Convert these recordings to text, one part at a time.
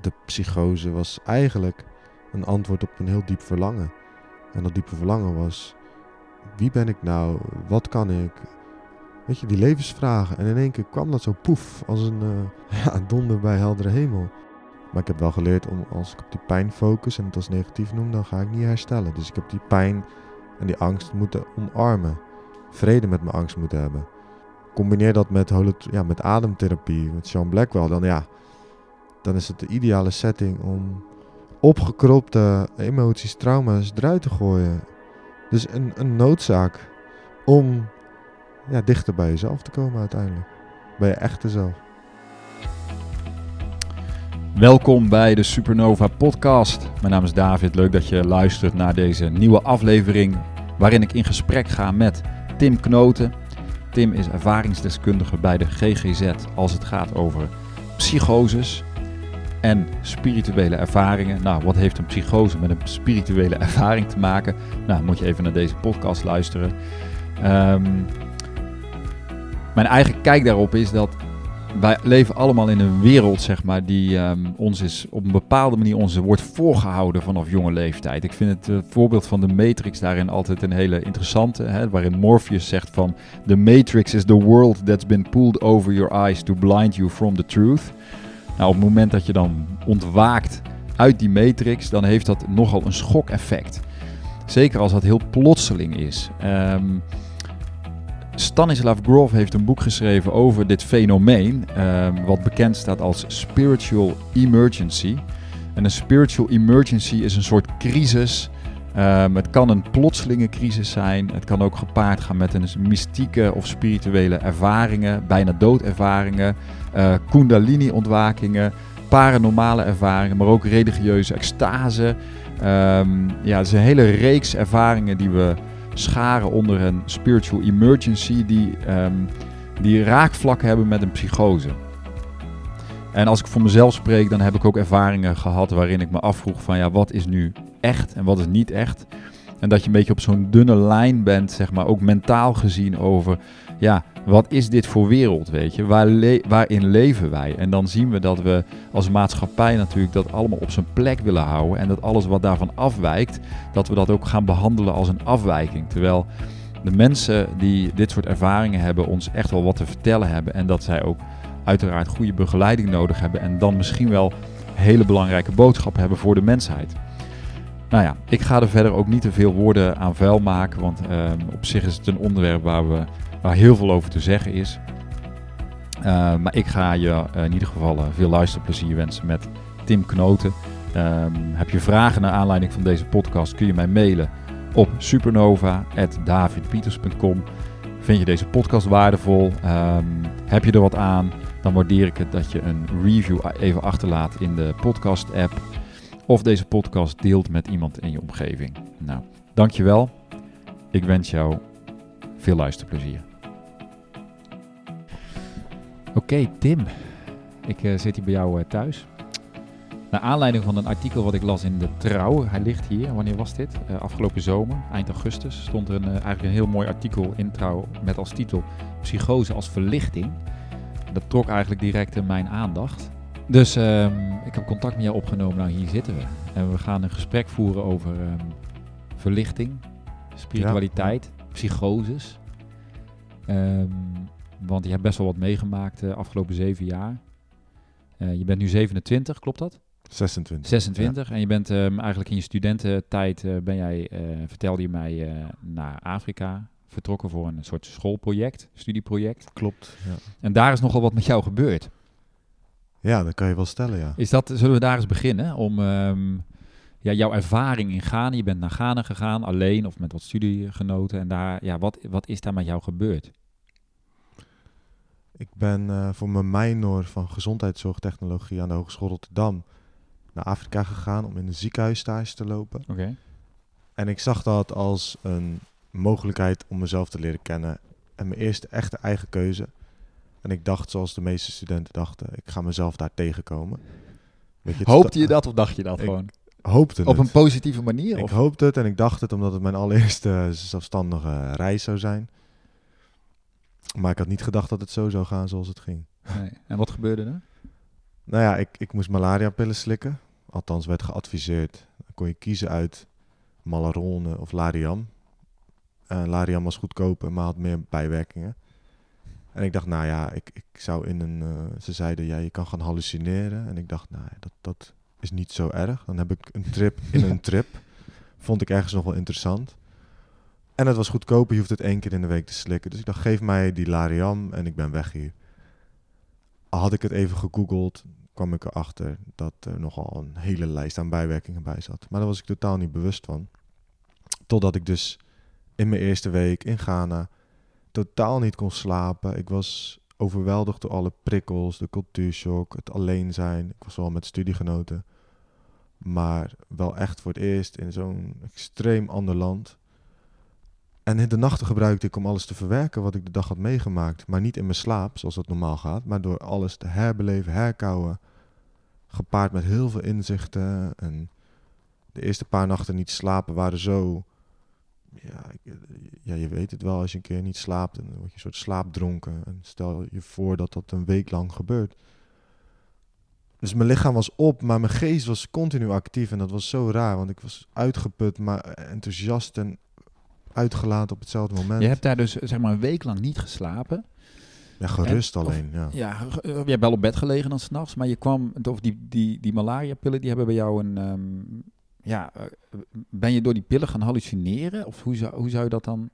de psychose was eigenlijk een antwoord op een heel diep verlangen. En dat diepe verlangen was: wie ben ik nou? Wat kan ik? Weet je, die levensvragen. En in één keer kwam dat zo poef, als een uh, donder bij heldere hemel. Maar ik heb wel geleerd om als ik op die pijn focus en het als negatief noem, dan ga ik niet herstellen. Dus ik heb die pijn en die angst moeten omarmen. Vrede met mijn angst moeten hebben. Combineer dat met, ja, met ademtherapie, met Sean Blackwell, dan ja, dan is het de ideale setting om opgekropte emoties, trauma's eruit te gooien. Dus een, een noodzaak om ja, dichter bij jezelf te komen uiteindelijk. Bij je echte zelf. Welkom bij de Supernova Podcast. Mijn naam is David. Leuk dat je luistert naar deze nieuwe aflevering. Waarin ik in gesprek ga met Tim Knoten. Tim is ervaringsdeskundige bij de GGZ als het gaat over psychoses en spirituele ervaringen. Nou, wat heeft een psychose met een spirituele ervaring te maken? Nou, moet je even naar deze podcast luisteren. Ehm, mijn eigen kijk daarop is dat wij leven allemaal in een wereld, zeg maar, die ehm, ons is op een bepaalde manier ons wordt voorgehouden vanaf jonge leeftijd. Ik vind het uh, voorbeeld van de Matrix daarin altijd een hele interessante, hè, waarin Morpheus zegt van, the Matrix is the world that's been pulled over your eyes to blind you from the truth. Nou, op het moment dat je dan ontwaakt uit die matrix, dan heeft dat nogal een schokeffect. Zeker als dat heel plotseling is. Um, Stanislav Grof heeft een boek geschreven over dit fenomeen, um, wat bekend staat als spiritual emergency. En een spiritual emergency is een soort crisis. Um, het kan een plotselinge crisis zijn. Het kan ook gepaard gaan met een mystieke of spirituele ervaringen, bijna doodervaringen uh, kundalini-ontwakingen, paranormale ervaringen, maar ook religieuze extase. Um, ja, het is een hele reeks ervaringen die we scharen onder een spiritual emergency, die, um, die raakvlakken hebben met een psychose. En als ik voor mezelf spreek, dan heb ik ook ervaringen gehad waarin ik me afvroeg van ja, wat is nu echt en wat is niet echt. En dat je een beetje op zo'n dunne lijn bent, zeg maar, ook mentaal gezien over ja, wat is dit voor wereld, weet je? Waar waarin leven wij? En dan zien we dat we als maatschappij natuurlijk dat allemaal op zijn plek willen houden. En dat alles wat daarvan afwijkt, dat we dat ook gaan behandelen als een afwijking. Terwijl de mensen die dit soort ervaringen hebben, ons echt wel wat te vertellen hebben. En dat zij ook uiteraard goede begeleiding nodig hebben. En dan misschien wel hele belangrijke boodschappen hebben voor de mensheid. Nou ja, ik ga er verder ook niet te veel woorden aan vuil maken, want uh, op zich is het een onderwerp waar we waar heel veel over te zeggen is. Uh, maar ik ga je uh, in ieder geval uh, veel luisterplezier wensen met Tim Knoten. Um, heb je vragen naar aanleiding van deze podcast, kun je mij mailen op supernova.davidpieters.com. Vind je deze podcast waardevol? Um, heb je er wat aan? Dan waardeer ik het dat je een review even achterlaat in de podcast-app. Of deze podcast deelt met iemand in je omgeving. Nou, dankjewel. Ik wens jou veel luisterplezier. Oké, Tim. Ik uh, zit hier bij jou uh, thuis. Naar aanleiding van een artikel wat ik las in de Trouw. Hij ligt hier. Wanneer was dit? Uh, afgelopen zomer, eind augustus, stond er een, eigenlijk een heel mooi artikel in Trouw met als titel Psychose als verlichting. Dat trok eigenlijk direct mijn aandacht. Dus um, ik heb contact met jou opgenomen. Nou, hier zitten we. En we gaan een gesprek voeren over um, verlichting, spiritualiteit, ja. psychoses. Um, want je hebt best wel wat meegemaakt de afgelopen zeven jaar. Uh, je bent nu 27, klopt dat? 26. 26. Ja. En je bent um, eigenlijk in je studententijd, uh, ben jij, uh, vertelde je mij, naar Afrika vertrokken voor een soort schoolproject, studieproject. Klopt, ja. En daar is nogal wat met jou gebeurd. Ja, dat kan je wel stellen, ja. Is dat, zullen we daar eens beginnen? Om um, ja, jouw ervaring in Ghana, je bent naar Ghana gegaan, alleen of met wat studiegenoten. En daar, ja, wat, wat is daar met jou gebeurd? Ik ben uh, voor mijn minor van gezondheidszorgtechnologie aan de Hogeschool Rotterdam naar Afrika gegaan om in een ziekenhuisstage te lopen. Okay. En ik zag dat als een mogelijkheid om mezelf te leren kennen en mijn eerste echte eigen keuze. En ik dacht, zoals de meeste studenten dachten, ik ga mezelf daar tegenkomen. Weet je, hoopte je dat of dacht je dat ik gewoon? Hoopte Op het. een positieve manier? Ik of? hoopte het en ik dacht het omdat het mijn allereerste zelfstandige reis zou zijn. Maar ik had niet gedacht dat het zo zou gaan zoals het ging. Nee. En wat gebeurde er? Nou ja, ik, ik moest malaria-pillen slikken. Althans, werd geadviseerd. Dan kon je kiezen uit Malarone of Lariam. Uh, Lariam was goedkoper, maar had meer bijwerkingen. En ik dacht, nou ja, ik, ik zou in een... Uh, ze zeiden, ja, je kan gaan hallucineren. En ik dacht, nou, dat, dat is niet zo erg. Dan heb ik een trip in een trip. Vond ik ergens nog wel interessant. En het was goedkoper, je hoeft het één keer in de week te slikken. Dus ik dacht, geef mij die Lariam en ik ben weg hier. Had ik het even gegoogeld, kwam ik erachter dat er nogal een hele lijst aan bijwerkingen bij zat. Maar daar was ik totaal niet bewust van. Totdat ik dus in mijn eerste week in Ghana totaal niet kon slapen. Ik was overweldigd door alle prikkels, de cultuurshock, het alleen zijn. Ik was wel met studiegenoten. Maar wel echt voor het eerst in zo'n extreem ander land. En in de nachten gebruikte ik om alles te verwerken wat ik de dag had meegemaakt. Maar niet in mijn slaap, zoals dat normaal gaat. Maar door alles te herbeleven, herkouwen. Gepaard met heel veel inzichten. En de eerste paar nachten niet slapen waren zo... Ja, ja, je weet het wel, als je een keer niet slaapt, dan word je een soort slaapdronken. En stel je voor dat dat een week lang gebeurt. Dus mijn lichaam was op, maar mijn geest was continu actief. En dat was zo raar, want ik was uitgeput, maar enthousiast en uitgelaten op hetzelfde moment. Je hebt daar dus zeg maar een week lang niet geslapen. Ja, gerust alleen, ja. Ja, je hebt wel op bed gelegen dan s'nachts, maar je kwam, of die, die, die malaria-pillen, die hebben bij jou een, um, ja, eh, ben je door die pillen gaan hallucineren? Of hoe zou, hoe zou je dat dan...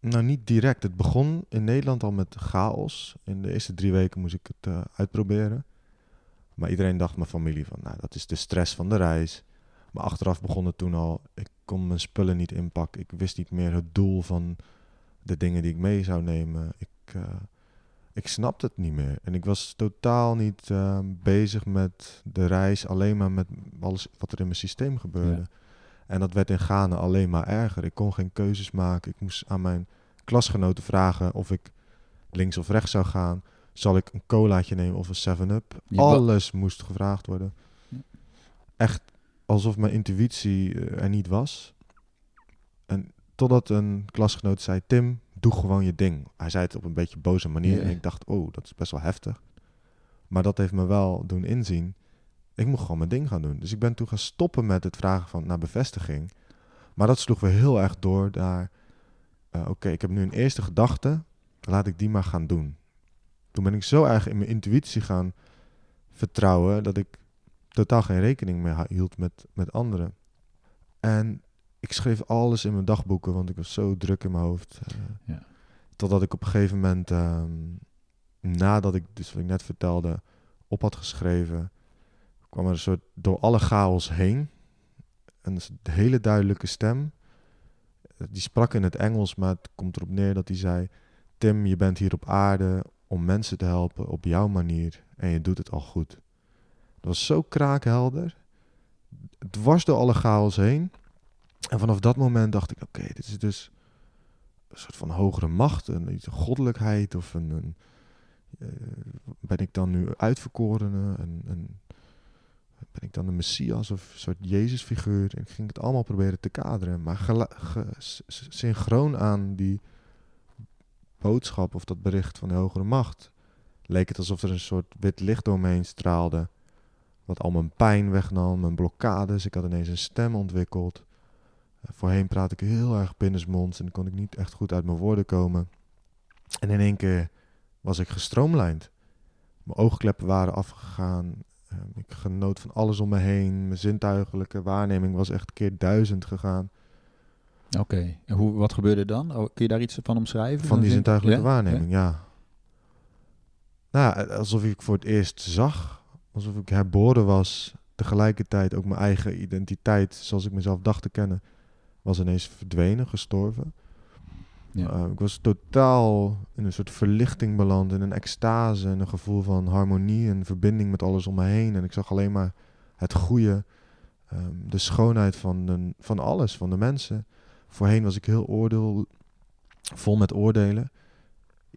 Nou, niet direct. Het begon in Nederland al met chaos. In de eerste drie weken moest ik het uh, uitproberen. Maar iedereen dacht, mijn familie, van nou, dat is de stress van de reis. Maar achteraf begon het toen al, ik kon mijn spullen niet inpakken. Ik wist niet meer het doel van de dingen die ik mee zou nemen. Ik, uh, ik snapte het niet meer. En ik was totaal niet uh, bezig met de reis, alleen maar met alles wat er in mijn systeem gebeurde. En dat werd in Ghana alleen maar erger. Ik kon geen keuzes maken. Ik moest aan mijn klasgenoten vragen of ik links of rechts zou gaan. Zal ik een colaatje nemen of een 7-up? Alles moest gevraagd worden. Echt alsof mijn intuïtie eh, er niet was. En totdat een klasgenoot zei: Tim, doe gewoon je ding. Hij zei het op een beetje boze manier. En ik dacht: Oh, dat is best wel heftig. Maar dat heeft me wel doen inzien. Ik moet gewoon mijn ding gaan doen. Dus ik ben toen gaan stoppen met het vragen van naar bevestiging. Maar dat sloeg weer heel erg door daar. Uh, Oké, ik heb nu een eerste gedachte. Laat ik die maar gaan doen. Toen ben ik zo erg in mijn intuïtie gaan vertrouwen dat ik totaal geen rekening meer hield met, met anderen. En ik schreef alles in mijn dagboeken, want ik was zo druk in mijn hoofd. Uh, ja. Totdat ik op een gegeven moment, um, nadat ik, dus wat ik net vertelde, op had geschreven, kwam er een soort door alle chaos heen. Een hele duidelijke stem. Die sprak in het Engels, maar het komt erop neer dat hij zei: Tim, je bent hier op aarde om mensen te helpen op jouw manier en je doet het al goed. Dat was zo kraakhelder. Het was door alle chaos heen. En vanaf dat moment dacht ik, oké, dit is dus een soort van hogere macht, een, goddelijkheid of een, een uh, ben ik dan nu uitverkorene en, en, ben ik dan een messias of een soort Jezusfiguur? En ik ging het allemaal proberen te kaderen, maar synchroon aan die boodschap of dat bericht van de hogere macht leek het alsof er een soort wit licht door me heen straalde, wat al mijn pijn wegnam, mijn blokkades. Ik had ineens een stem ontwikkeld. Voorheen praat ik heel erg binnensmonds en kon ik niet echt goed uit mijn woorden komen. En in één keer was ik gestroomlijnd. Mijn oogkleppen waren afgegaan. Ehm, ik genoot van alles om me heen. Mijn zintuigelijke waarneming was echt keer duizend gegaan. Oké, en hoe, wat gebeurde dan? Oh, kun je daar iets van omschrijven? Van die zintuigelijke waarneming, ja. Nou, alsof ik voor het eerst zag. Alsof ik herboren was. Tegelijkertijd ook mijn eigen identiteit, zoals ik mezelf dacht te kennen, was ineens verdwenen, gestorven. Ja. Uh, ik was totaal in een soort verlichting beland, in een extase, en een gevoel van harmonie en verbinding met alles om me heen. En ik zag alleen maar het goede, um, de schoonheid van, de, van alles, van de mensen. Voorheen was ik heel oordeel, vol met oordelen.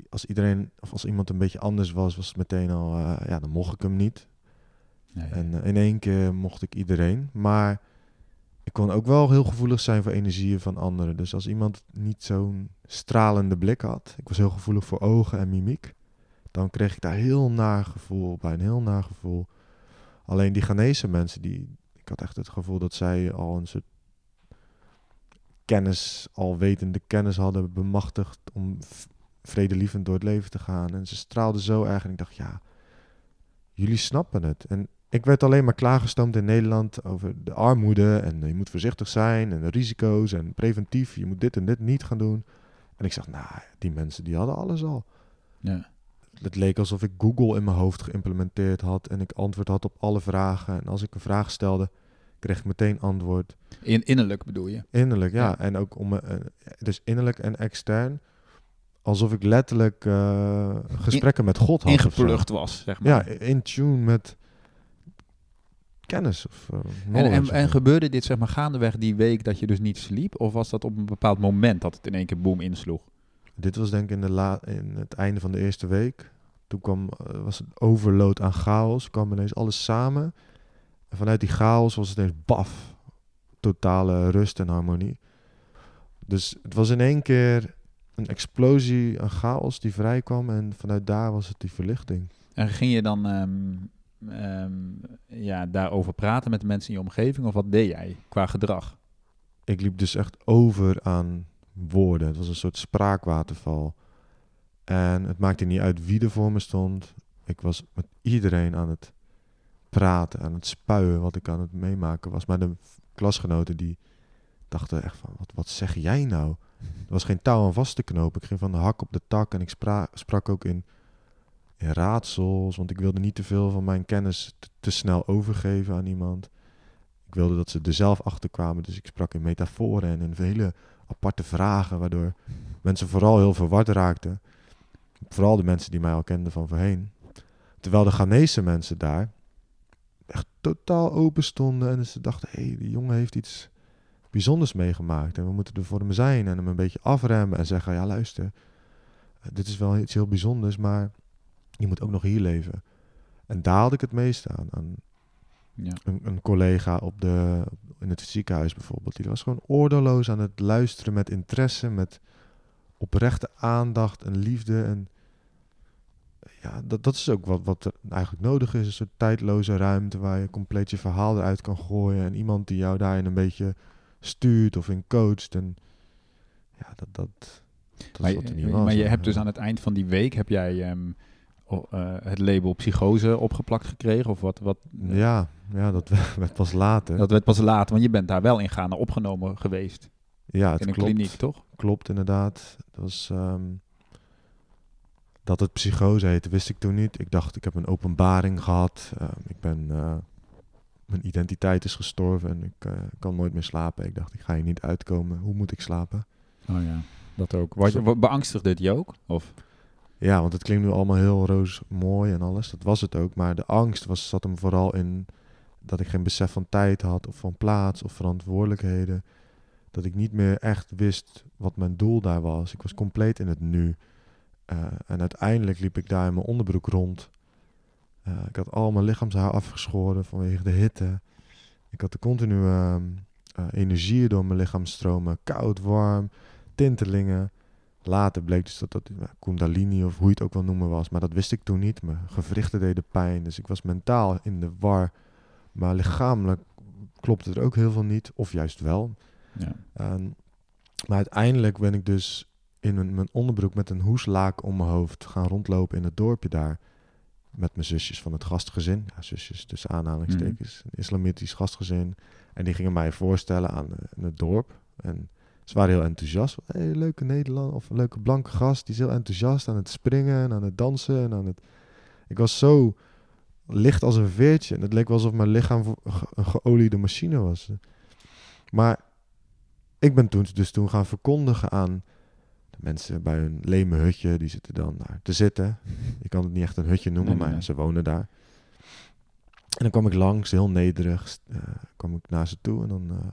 Als iedereen, of als iemand een beetje anders was, was het meteen al, uh, ja, dan mocht ik hem niet. En uh, in één keer mocht ik iedereen. Maar ik kon ook wel heel gevoelig zijn voor energieën van anderen. Dus als iemand niet zo'n stralende blik had, ik was heel gevoelig voor ogen en mimiek. dan kreeg ik daar heel naar gevoel bij, een heel naar gevoel. Alleen die Ghanese mensen, die, ik had echt het gevoel dat zij al een soort kennis, al wetende kennis hadden bemachtigd om vredelievend door het leven te gaan. En ze straalden zo erg en ik dacht, ja, jullie snappen het. En ik werd alleen maar klaargestoomd in Nederland over de armoede en je moet voorzichtig zijn en de risico's en preventief, je moet dit en dit niet gaan doen. En ik zag, nou, die mensen die hadden alles al. Ja. Het leek alsof ik Google in mijn hoofd geïmplementeerd had en ik antwoord had op alle vragen. En als ik een vraag stelde, kreeg ik meteen antwoord. In, innerlijk bedoel je? Innerlijk, ja. Ja. En ook om me, eh, dus innerlijk en extern. Alsof ik letterlijk eh, gesprekken met God had. Ingeplucht was, zeg maar. Ja, in tune met kennis of eh, En, en, gebeurde dit zeg maar gaandeweg die week dat je dus niet sliep? Of was dat op een bepaald moment dat het in één keer boom insloeg? Dit was denk ik in, de la in het einde van de eerste week. Toen kwam, eh, was het overload aan chaos. kwam ineens alles samen. En vanuit die chaos was het ineens baf. Totale rust en harmonie. Dus het was in één keer een explosie aan chaos die vrijkwam. En vanuit daar was het die verlichting. En ging je dan ehm, ehm, ja, daarover praten met de mensen in je omgeving? Of wat deed jij qua gedrag? Ik liep dus echt over aan woorden. Het was een soort spraakwaterval. En het maakte niet uit wie er voor me stond. Ik was met iedereen aan het praten, aan het spuien wat ik aan het meemaken was. Maar de klasgenoten die dachten echt van, wat, wat zeg jij nou? Er was geen touw aan vast te knopen. Ik ging van de hak op de tak en ik spra- sprak ook in, in raadsels. Want ik wilde niet te veel van mijn kennis te, snel overgeven aan iemand. Ik wilde dat ze er zelf achter kwamen. Dus ik sprak in metaforen en in hele aparte vragen. Waardoor mensen vooral heel verward raakten. Vooral de mensen die mij al kenden van voorheen. Terwijl de Ghanese mensen daar echt totaal open stonden. En ze dachten, hé, hey, die jongen heeft iets bijzonders meegemaakt. En we moeten er voor hem zijn en hem een beetje afremmen. En zeggen, ja luister, dit is wel iets heel bijzonders, maar je moet ook nog hier leven. En daar had ik het meeste aan. aan Ja. een, een collega op de, in het ziekenhuis bijvoorbeeld. Die was gewoon oordeelloos aan het luisteren met interesse, met oprechte aandacht en liefde. En ja, dat, dat is ook wat, wat er eigenlijk nodig is. Een soort tijdloze ruimte waar je compleet je verhaal eruit kan gooien. En iemand die jou daarin een beetje stuurt of in coacht. En ja, dat, dat, dat Maar, is wat er niet je- was. maar je hebt dus aan het eind van die week heb jij ehm, eh, het label psychose opgeplakt gekregen? Of wat? wat Ja, ja, dat werd pas later. Dat werd pas later, want je bent daar wel in Ghana opgenomen geweest. ja, het in een klopt. kliniek, toch? Klopt, inderdaad. Dat was... ehm, dat het psychose heette, wist ik toen niet. Ik dacht, ik heb een openbaring gehad. Ehm, ik ben... eh, mijn identiteit is gestorven en ik eh, kan nooit meer slapen. Ik dacht, ik ga hier niet uitkomen. Hoe moet ik slapen? Oh ja, dat ook. Was je, beangstigde het je ook? Of? Ja, want het klinkt nu allemaal heel roos mooi en alles. Dat was het ook. Maar de angst was, zat hem vooral in dat ik geen besef van tijd had of van plaats of verantwoordelijkheden. Dat ik niet meer echt wist wat mijn doel daar was. Ik was compleet in het nu. Eh, en uiteindelijk liep ik daar in mijn onderbroek rond. Eh, ik had al mijn lichaamshaar afgeschoren vanwege de hitte. Ik had de continue ehm, eh, energie door mijn lichaam stromen. Koud, warm, tintelingen. Later bleek dus dat dat eh, kundalini of hoe je het ook wil noemen was. Maar dat wist ik toen niet. Mijn gewrichten deden pijn. Dus ik was mentaal in de war. Maar lichamelijk klopte er ook heel veel niet. Of juist wel. Ja. Maar uiteindelijk ben ik dus in een, mijn onderbroek met een hoeslaak om mijn hoofd gaan rondlopen in het dorpje daar. Met mijn zusjes van het gastgezin. Ja, zusjes tussen aanhalingstekens. Een islamitisch gastgezin. En die gingen mij voorstellen aan, eh, aan het dorp. En ze waren heel enthousiast. Hey, leuke Nederland of een leuke blanke gast. Die is heel enthousiast aan het springen en aan het dansen. En aan het... Ik was zo licht als een veertje. En het leek wel alsof mijn lichaam een geoliede machine was. Maar ik ben toen dus toen gaan verkondigen aan de mensen bij hun leme hutje. Die zitten dan daar te zitten. Je kan het niet echt een hutje noemen, Nee, nee, maar nee. ze wonen daar. En dan kwam ik langs, heel nederig, eh, kwam ik naar ze toe en dan eh,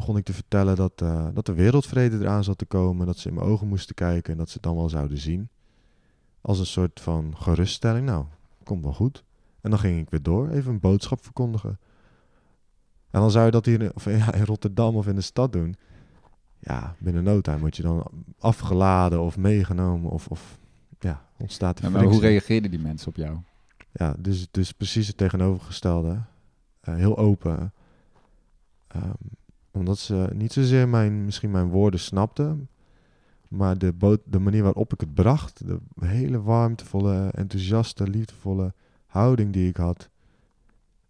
begon ik te vertellen dat, eh, dat de wereldvrede eraan zat te komen, dat ze in mijn ogen moesten kijken en dat ze het dan wel zouden zien. Als een soort van geruststelling, nou, komt wel goed. En dan ging ik weer door, even een boodschap verkondigen. En dan zou je dat hier in- of, ja, in Rotterdam of in de stad doen. Ja, binnen no time word je dan afgeladen of meegenomen of, of ja, ontstaat de Ja, maar hoe reageerden die mensen op jou? Ja, dus, dus precies het tegenovergestelde. Eh, heel open. Ehm, omdat ze niet zozeer mijn, misschien mijn woorden snapten, maar de, de manier waarop ik het bracht, de hele warmtevolle, enthousiaste, liefdevolle houding die ik had,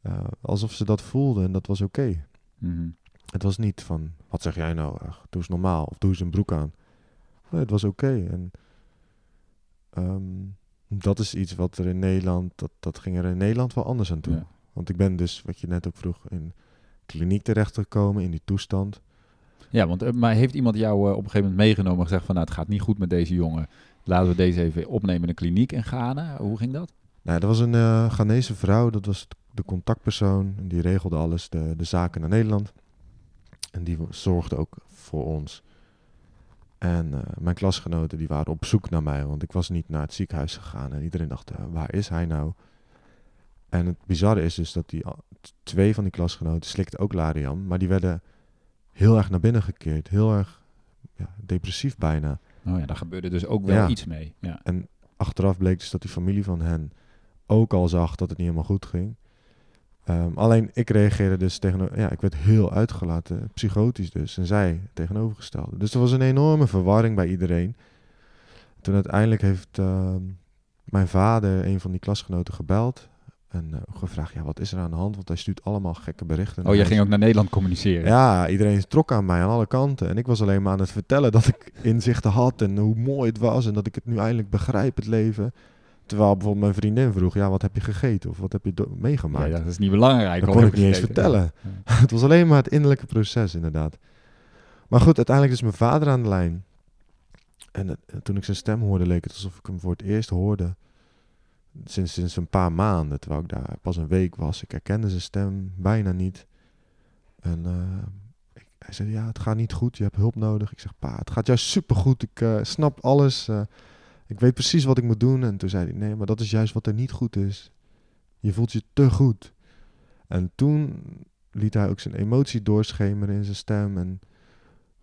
eh, alsof ze dat voelden en dat was oké. Mhm. Het was niet van, wat zeg jij nou, Ach, doe eens normaal of doe eens een broek aan. Nee, het was oké. En ehm, dat is iets wat er in Nederland, dat, dat ging er in Nederland wel anders aan toe. Ja. Want ik ben dus, wat je net ook vroeg, in kliniek terechtgekomen, in die toestand. Ja, want eh, maar heeft iemand jou eh, op een gegeven moment meegenomen en gezegd van nou, het gaat niet goed met deze jongen. Laten we deze even opnemen in een kliniek in Ghana. Hoe ging dat? Nou, er was een eh Ghanese vrouw, dat was de contactpersoon. En die regelde alles, de, de zaken naar Nederland. En die zorgde ook voor ons. En mijn klasgenoten die waren op zoek naar mij, want ik was niet naar het ziekenhuis gegaan. En iedereen dacht, waar is hij nou? En het bizarre is dus dat die twee van die klasgenoten slikten ook Lariam. Maar die werden heel erg naar binnen gekeerd. Heel erg ja, depressief bijna. Oh ja, daar gebeurde dus ook wel Ja. iets mee. Ja. En achteraf bleek dus dat die familie van hen ook al zag dat het niet helemaal goed ging. Ehm, alleen ik reageerde dus tegenover, ja, ik werd heel uitgelaten, psychotisch dus, en zij tegenovergestelde. Dus er was een enorme verwarring bij iedereen. Toen uiteindelijk heeft ehm, mijn vader een van die klasgenoten gebeld en eh, gevraagd, ja, wat is er aan de hand? Want hij stuurt allemaal gekke berichten. Oh, jij ging ook naar Nederland communiceren. ja, iedereen trok aan mij aan alle kanten. En ik was alleen maar aan het vertellen dat ik inzichten had en hoe mooi het was. En dat ik het nu eindelijk begrijp, het leven. Terwijl bijvoorbeeld mijn vriendin vroeg, ja, wat heb je gegeten? Of wat heb je Ja, meegemaakt? ja, dat is niet belangrijk. dat kon ik niet eens vertellen. Ja. het was alleen maar het innerlijke proces, inderdaad. Maar goed, uiteindelijk is mijn vader aan de lijn. En toen ik zijn stem hoorde, leek het alsof ik hem voor het eerst hoorde. Sinds, sinds een paar maanden, terwijl ik daar pas een week was. Ik herkende zijn stem bijna niet. En eh, ik- hij zei, ja, het gaat niet goed, je hebt hulp nodig. Ik zeg, pa, het gaat juist supergoed. Ik eh, snap alles. eh, ik weet precies wat ik moet doen. En toen zei hij, nee, maar dat is juist wat er niet goed is. Je voelt je te goed. En toen liet hij ook zijn emotie doorschemeren in zijn stem. En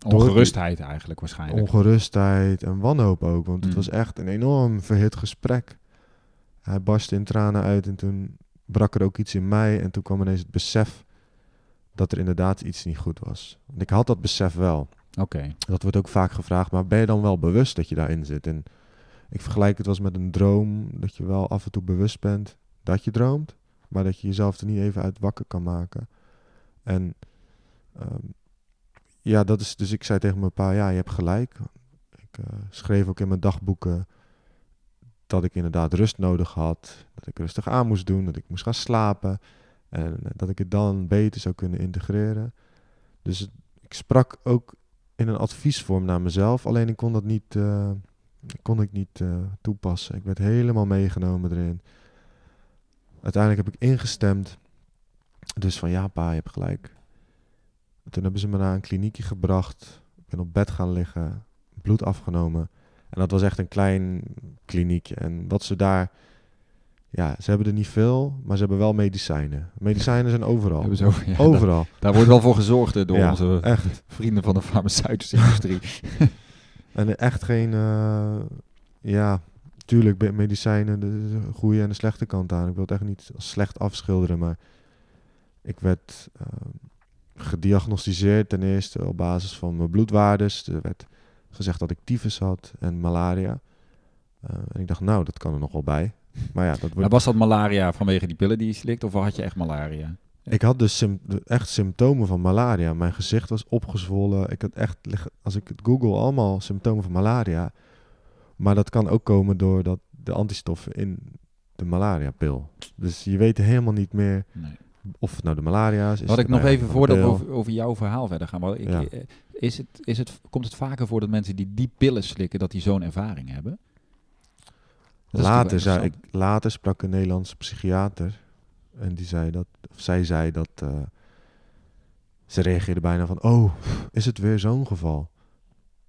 Ongerustheid eigenlijk waarschijnlijk. ongerustheid en wanhoop ook. Want het Mm. was echt een enorm verhit gesprek. Hij barstte in tranen uit en toen brak er ook iets in mij. En toen kwam ineens het besef dat er inderdaad iets niet goed was. Want ik had dat besef wel. Oké. Dat wordt ook vaak gevraagd, maar ben je dan wel bewust dat je daarin zit? En ik vergelijk het wel eens met een droom, dat je wel af en toe bewust bent dat je droomt, maar dat je jezelf er niet even uit wakker kan maken. En ehm, ja, dat is, dus ik zei tegen mijn pa, ja, je hebt gelijk. Ik eh, schreef ook in mijn dagboeken dat ik inderdaad rust nodig had, dat ik rustig aan moest doen, dat ik moest gaan slapen en eh, dat ik het dan beter zou kunnen integreren. Dus ik sprak ook in een adviesvorm naar mezelf. Alleen ik kon dat niet, eh, kon ik niet eh, toepassen. Ik werd helemaal meegenomen erin. Uiteindelijk heb ik ingestemd. Dus van ja, pa, je hebt gelijk. Toen hebben ze me naar een kliniekje gebracht. Ik ben op bed gaan liggen, bloed afgenomen. En dat was echt een klein kliniekje. En wat ze daar... Ja, ze hebben er niet veel, maar ze hebben wel medicijnen. Medicijnen zijn overal. Hebben ze ja, overal. Daar, daar wordt wel voor gezorgd door Ja, onze echt. vrienden van de farmaceutische industrie. En echt geen, eh, ja, tuurlijk, medicijnen, een goede en een slechte kant aan. Ik wil het echt niet als slecht afschilderen, maar ik werd eh, gediagnosticeerd ten eerste op basis van mijn bloedwaardes. Er werd gezegd dat ik tyfus had en malaria. Eh, en ik dacht, nou, dat kan er nog wel bij. Maar ja, dat Maar was dat malaria vanwege die pillen die je slikt of had je echt malaria? Ik had dus sym- echt symptomen van malaria. Mijn gezicht was opgezwollen. Ik had echt, als ik het google, allemaal symptomen van malaria. Maar dat kan ook komen doordat de antistoffen in de malaria-pil. Dus je weet helemaal niet meer Nee. Of nou de malaria is. Wat ik nog nou even voordat we over, over jouw verhaal verder gaan. Ik, Ja. eh, is het, is het, komt het vaker voor dat mensen die die pillen slikken, dat die zo'n ervaring hebben? Dat Later, zei ik, later sprak een Nederlandse psychiater. En die zei dat, of zij zei dat. eh, ze reageerde bijna van: Oh, is het weer zo'n geval?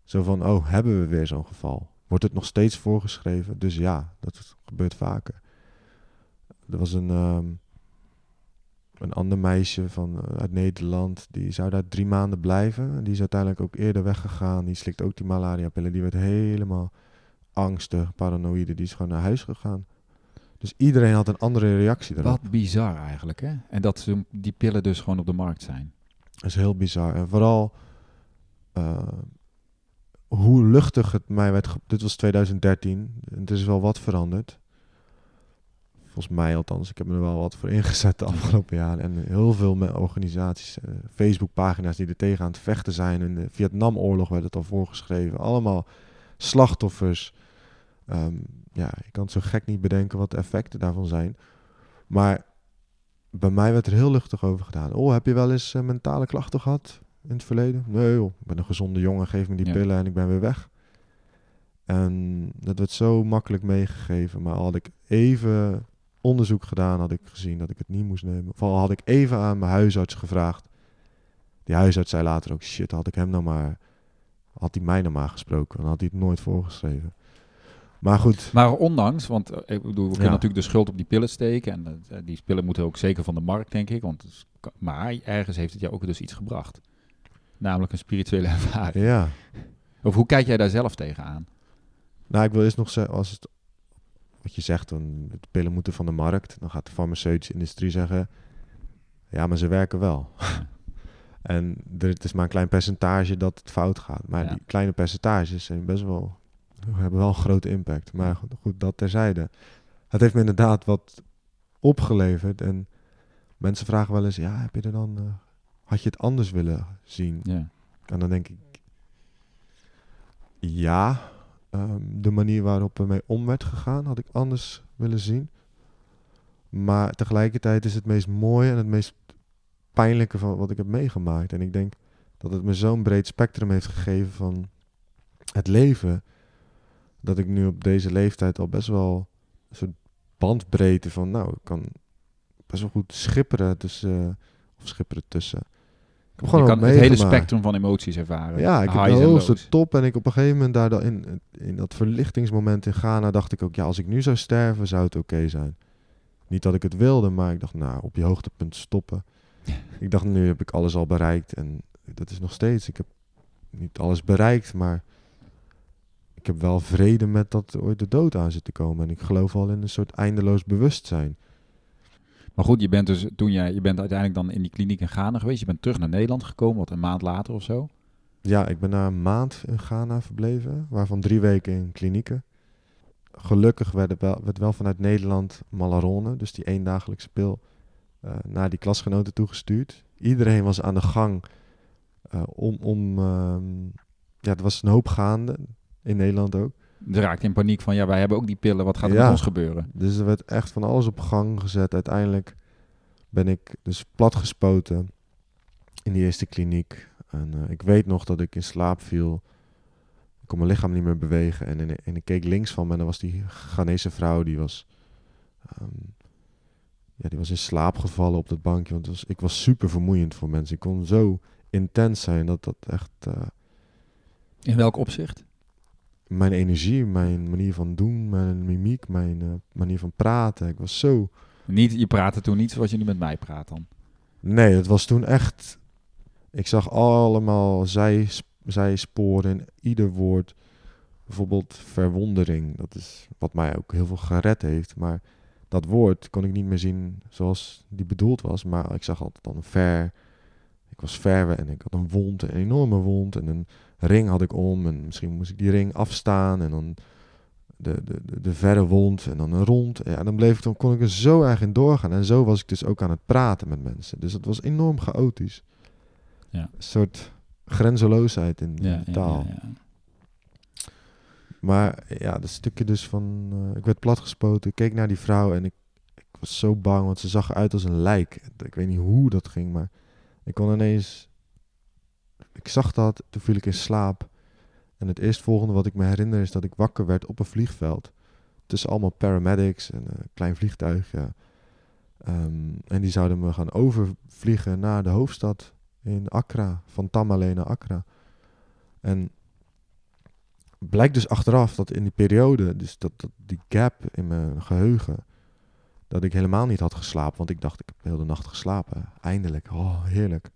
Zo van: Oh, hebben we weer zo'n geval? Wordt het nog steeds voorgeschreven? Dus ja, dat gebeurt vaker. Er was een, ehm, een ander meisje van, eh, uit Nederland. Die zou daar drie maanden blijven. En die is uiteindelijk ook eerder weggegaan. Die slikt ook die malaria-pillen. Die werd helemaal angsten, paranoïde, die is gewoon naar huis gegaan. Dus iedereen had een andere reactie daarop. Wat bizar eigenlijk, hè? En dat ze die pillen dus gewoon op de markt zijn. Dat is heel bizar. En vooral eh, hoe luchtig het mij werd... Dit was 2013. En het is wel wat veranderd. Volgens mij althans. Ik heb me er wel wat voor ingezet de afgelopen jaren. En heel veel organisaties, eh, Facebookpagina's die er tegen aan het vechten zijn. In de Vietnamoorlog werd het al voorgeschreven. Allemaal slachtoffers. Ehm, ja, je kan het zo gek niet bedenken wat de effecten daarvan zijn. Maar bij mij werd er heel luchtig over gedaan. Oh, heb je wel eens eh, mentale klachten gehad in het verleden? Nee joh, ik ben een gezonde jongen, geef me die Ja. pillen en ik ben weer weg. En dat werd zo makkelijk meegegeven. Maar had ik even onderzoek gedaan, had ik gezien dat ik het niet moest nemen. Of al had ik even aan mijn huisarts gevraagd. Die huisarts zei later ook, shit, had ik hem nou maar... Had hij mij nou maar gesproken, dan had hij het nooit voorgeschreven. Maar goed, Maar ondanks, want eh, ik bedoel, we kunnen Ja. natuurlijk de schuld op die pillen steken. En eh, die pillen moeten ook zeker van de markt, denk ik. Want is- maar ergens heeft het jou ook dus iets gebracht. Namelijk een spirituele ervaring. ja. Of hoe kijk jij daar zelf tegenaan? Nou, ik wil eerst nog zeggen, als het, wat je zegt, dan de pillen moeten van de markt. Dan gaat de farmaceutische industrie zeggen, ja, maar ze werken wel. en er, het is maar een klein percentage dat het fout gaat. Maar Ja. die kleine percentages zijn best wel, hebben wel een grote impact. Maar goed, goed, dat terzijde. Het heeft me inderdaad wat opgeleverd. En mensen vragen wel eens, ja, heb je er dan, eh, had je het anders willen zien? Ja. En dan denk ik, ja, ehm, de manier waarop er mee om werd gegaan, had ik anders willen zien. Maar tegelijkertijd is het meest mooie en het meest pijnlijke van wat ik heb meegemaakt. En ik denk dat het me zo'n breed spectrum heeft gegeven van het leven, dat ik nu op deze leeftijd al best wel een soort bandbreedte van, nou, ik kan best wel goed schipperen tussen, of schipperen tussen. Ik heb Je kan het hele spectrum van emoties ervaren. Ja, ik heb de hoogste top en ik op een gegeven moment daar in, in dat verlichtingsmoment in Ghana dacht ik ook, ja, als ik nu zou sterven, zou het oké zijn. Niet dat ik het wilde, maar ik dacht, nou, op je hoogtepunt stoppen. Ik dacht, nu heb ik alles al bereikt en dat is nog steeds. Ik heb niet alles bereikt, maar ik heb wel vrede met dat er ooit de dood aan zit te komen. En ik geloof al in een soort eindeloos bewustzijn. Maar goed, je bent dus toen jij, je bent uiteindelijk dan in die kliniek in Ghana geweest. Je bent terug naar Nederland gekomen, wat een maand later of zo. Ja, ik ben na een maand in Ghana verbleven, waarvan drie weken in klinieken. Gelukkig werd, wel, werd wel vanuit Nederland Malarone, dus die eendagelijkse pil, eh, naar die klasgenoten toegestuurd. Iedereen was aan de gang eh, om, om ehm, ja, er was een hoop gaande, in Nederland ook. Ze raakte in paniek van, ja, wij hebben ook die pillen. Wat gaat er Ja. met ons gebeuren? Dus er werd echt van alles op gang gezet. Uiteindelijk ben ik dus platgespoten in die eerste kliniek. En eh, ik weet nog dat ik in slaap viel. Ik kon mijn lichaam niet meer bewegen. En, en, en ik keek links van me en dan was die Ghanese vrouw, die was, ehm, ja, die was in slaap gevallen op dat bankje. Want was, ik was super vermoeiend voor mensen. Ik kon zo intens zijn dat dat echt... eh, In welk opzicht? Mijn energie, mijn manier van doen, mijn mimiek, mijn eh, manier van praten. Ik was zo... Niet, je praatte toen niet zoals je nu met mij praat dan. Nee, het was toen echt... Ik zag allemaal zij, zijsporen in ieder woord. Bijvoorbeeld verwondering. Dat is wat mij ook heel veel gered heeft. Maar dat woord kon ik niet meer zien zoals die bedoeld was. Maar ik zag altijd dan een ver... Ik was ver en ik had een wond, een enorme wond. En een ring had ik om. En misschien moest ik die ring afstaan. En dan de, de, de, de verre wond en dan een rond. Ja, dan, bleef ik, dan kon ik er zo erg in doorgaan. En zo was ik dus ook aan het praten met mensen. Dus het was enorm chaotisch. Ja. Een soort grenzeloosheid in de taal. ja, ja. Maar ja, dat stukje dus van... eh, ik werd platgespoten, ik keek naar die vrouw en ik, ik was zo bang, want ze zag eruit als een lijk. Ik weet niet hoe dat ging, maar ik kon ineens... Ik zag dat, toen viel ik in slaap. En het eerstvolgende wat ik me herinner is dat ik wakker werd op een vliegveld. Tussen allemaal paramedics en een klein vliegtuig, ja. Ehm, en die zouden me gaan overvliegen naar de hoofdstad in Accra, van Tamale naar Accra. En blijkt dus achteraf dat in die periode, dus dat, dat die gap in mijn geheugen, dat ik helemaal niet had geslapen. Want ik dacht, ik heb de hele nacht geslapen. Eindelijk, oh heerlijk.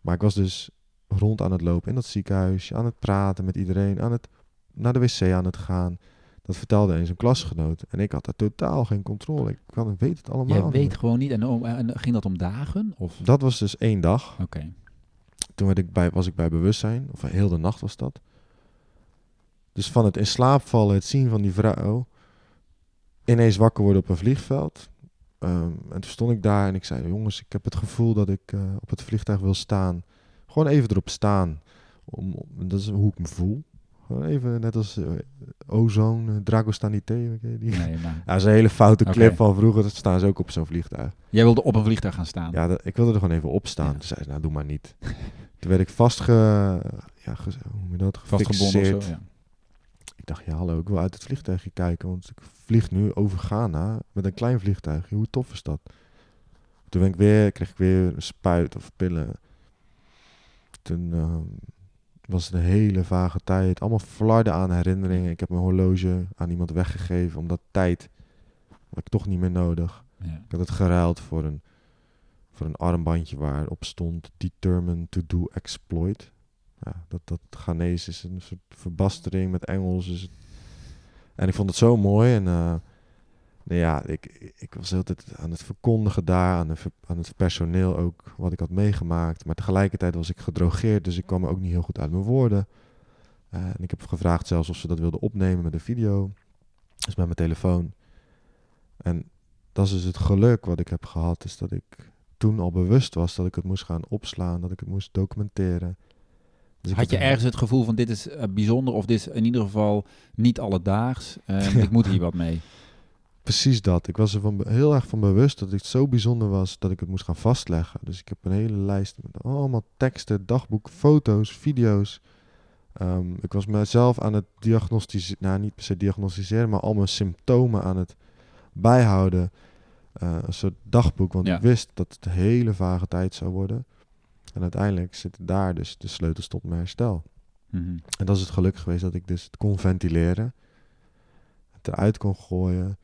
Maar ik was dus rond aan het lopen in dat ziekenhuis, aan het praten met iedereen, aan het naar de wc aan het gaan. Dat vertelde eens een klasgenoot. En ik had daar totaal geen controle. Ik kan, weet het allemaal. Jij niet weet gewoon niet. En, om- en ging dat om dagen? Of? Dat was dus één dag. Oké. Toen werd ik bij, was ik bij bewustzijn. Of heel de nacht was dat. Dus van het in slaap vallen, het zien van die vrouw. Ineens wakker worden op een vliegveld. Ehm, en toen stond ik daar en ik zei: Jongens, ik heb het gevoel dat ik eh, op het vliegtuig wil staan. Gewoon even erop staan. Om, dat is hoe ik me voel. Gewoon even net als eh, Ozone, uh, Dragostanité. ken je Die? Nee, maar Ja, dat is een hele foute clip van vroeger. Dat staan ze ook op zo'n vliegtuig. jij wilde op een vliegtuig gaan staan. Ja, dat- ik wilde er gewoon even op staan. Ja. Toen zei ze, nou doe maar niet. Toen werd ik vastge... Ja, ge- hoe je dat? Vastgebonden of zo. Ja. Ik dacht, ja hallo, ik wil uit het vliegtuigje kijken. Want ik vlieg nu over Ghana met een klein vliegtuigje. Hoe tof is dat? Toen ben ik weer, kreeg ik weer een spuit of pillen. Toen ehm, was het een hele vage tijd. Allemaal flarden aan herinneringen. Ik heb mijn horloge aan iemand weggegeven. Omdat tijd had ik toch niet meer nodig. Ja. Ik had het geruild voor een, voor een armbandje waarop stond Determined to do exploit. Ja, dat, dat Ghanese is een soort verbastering met Engels. Het- en ik vond het zo mooi. En eh, nou ja, ik, ik was altijd aan het verkondigen daar, aan, het personeel ook, wat ik had meegemaakt. Maar tegelijkertijd was ik gedrogeerd, dus ik kwam ook niet heel goed uit mijn woorden. Eh, en ik heb gevraagd zelfs of ze dat wilden opnemen met een video. Dus met mijn telefoon. En dat is dus het geluk wat ik heb gehad, is dat ik toen al bewust was dat ik het moest gaan opslaan, dat ik het moest documenteren. Dus Had je ergens het gevoel van dit is eh, bijzonder of dit is in ieder geval niet alledaags? Eh, Ik moet hier wat mee. Precies dat. Ik was er van heel erg van bewust dat het zo bijzonder was dat ik het moest gaan vastleggen. Dus ik heb een hele lijst met allemaal teksten, dagboek, foto's, video's. Ehm, ik was mezelf aan het diagnostiseren, nou niet per se diagnosticeren, maar al mijn symptomen aan het bijhouden. Eh, een soort dagboek, want Ja. ik wist dat het een hele vage tijd zou worden. En uiteindelijk zitten daar dus de sleutels tot mijn herstel. Mhm. En dat is het geluk geweest dat ik dus het kon ventileren. Het eruit kon gooien.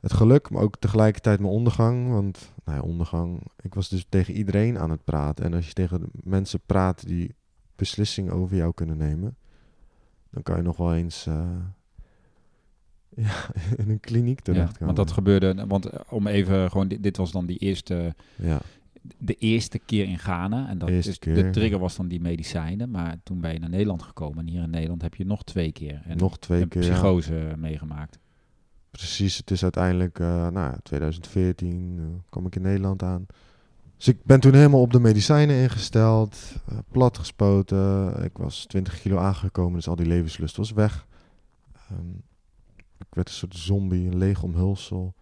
Het geluk, maar ook tegelijkertijd mijn ondergang. Want, nou ja, ondergang. Ik was dus tegen iedereen aan het praten. En als je tegen mensen praat die beslissingen over jou kunnen nemen. Dan kan je nog wel eens eh, ja, in een kliniek Ja, terechtkomen. want dat gebeurde, want eh, om even gewoon, dit, dit was dan die eerste, Ja, de eerste keer in Ghana. En dat is, de trigger was dan die medicijnen. Maar toen ben je naar Nederland gekomen. En hier in Nederland heb je nog twee keer en nog twee een keer. ja. psychose meegemaakt. Precies, het is uiteindelijk, eh nou ja, 2014 eh, kwam ik in Nederland aan. Dus ik ben toen helemaal op de medicijnen ingesteld, eh, plat gespoten. Ik was 20 kilo aangekomen, dus al die levenslust was weg. Ehm, ik werd een soort zombie, een leeg omhulsel,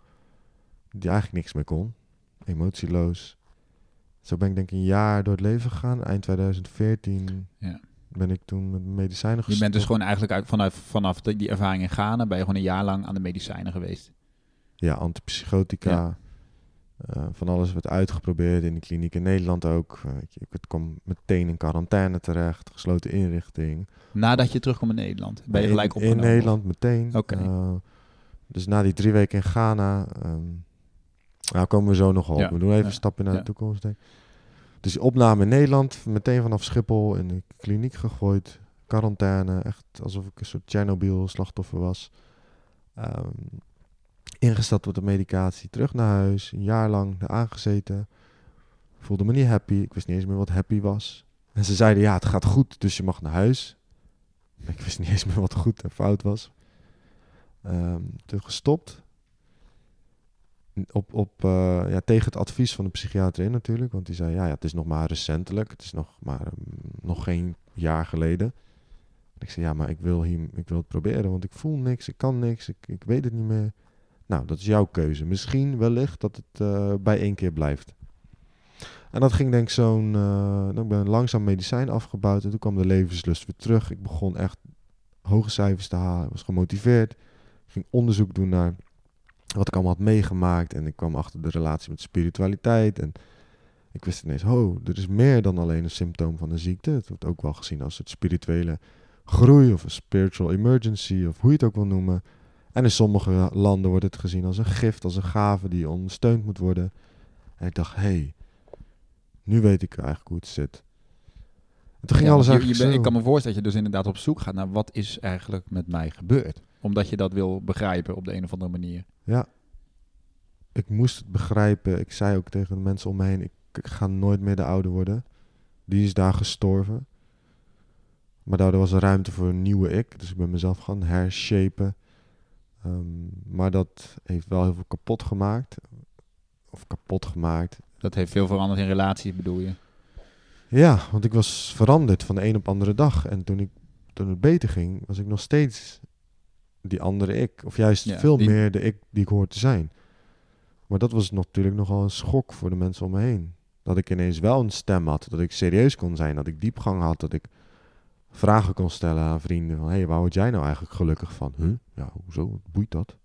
die eigenlijk niks meer kon. Emotieloos. Zo ben ik denk ik een jaar door het leven gegaan. Eind 2014 Ja. Ben ik toen met medicijnen gestopt. Je bent dus gewoon eigenlijk uit, vanaf, die ervaring in Ghana, ben je gewoon een jaar lang aan de medicijnen geweest. Ja, antipsychotica. Ja. Eh, van alles werd uitgeprobeerd in de kliniek in Nederland ook. Eh, je, ik kwam meteen in quarantaine terecht, gesloten inrichting. Nadat je terugkomt in Nederland, ben je in, gelijk in opgenomen? Nederland meteen. Oké. Eh, dus na die drie weken in Ghana, ehm nou komen we zo nog op. Ja, We doen even ja, een stapje naar de toekomst. denk ik. Dus opname in Nederland, meteen vanaf Schiphol in de kliniek gegooid. Quarantaine, echt alsof ik een soort Chernobyl slachtoffer was. Ehm, ingesteld met de medicatie, terug naar huis, een jaar lang aangezeten. Voelde me niet happy, ik wist niet eens meer wat happy was. En ze zeiden, ja, het gaat goed, dus je mag naar huis. Ik wist niet eens meer wat goed en fout was. Ehm, toen gestopt. Op, op, eh, ja, tegen het advies van de psychiater in natuurlijk. Want die zei, ja, ja het is nog maar recentelijk. Het is nog maar mm, nog geen jaar geleden. En ik zei, ja, maar ik wil, hier, ik wil het proberen. Want ik voel niks, ik kan niks, ik, ik weet het niet meer. Nou, dat is jouw keuze. Misschien wellicht dat het eh, bij één keer blijft. En dat ging denk ik zo'n... nou, ik ben langzaam medicijn afgebouwd. En toen kwam de levenslust weer terug. Ik begon echt hoge cijfers te halen. Was gemotiveerd. Ik ging onderzoek doen naar wat ik allemaal had meegemaakt. En ik kwam achter de relatie met spiritualiteit. En ik wist ineens, oh, er is meer dan alleen een symptoom van een ziekte. Het wordt ook wel gezien als het spirituele groei of een spiritual emergency of hoe je het ook wil noemen. En in sommige landen wordt het gezien als een gift, als een gave die ondersteund moet worden. En ik dacht, hé, hey, nu weet ik eigenlijk hoe het zit. En toen ging Ja, alles je- je. Ik kan me voorstellen dat je dus inderdaad op zoek gaat naar wat is eigenlijk met mij gebeurd. Omdat je dat wil begrijpen op de een of andere manier. Ja. Ik moest het begrijpen. Ik zei ook tegen de mensen om me heen, ik, ik ga nooit meer de oude worden. Die is daar gestorven. Maar daardoor was er ruimte voor een nieuwe ik. Dus ik ben mezelf gaan hershapen. Ehm, maar dat heeft wel heel veel kapot gemaakt. Of kapot gemaakt. Dat heeft veel veranderd in relaties, bedoel je? Ja, want ik was veranderd van de een op de andere dag. En toen, ik, toen het beter ging, was ik nog steeds die andere ik. Of juist Ja, veel die- meer de ik die ik hoor te zijn. Maar dat was natuurlijk nogal een schok voor de mensen om me heen. Dat ik ineens wel een stem had. Dat ik serieus kon zijn. Dat ik diepgang had. Dat ik vragen kon stellen aan vrienden. Van, hey, waar word jij nou eigenlijk gelukkig van? Huh? Ja, hoezo? Wat boeit dat?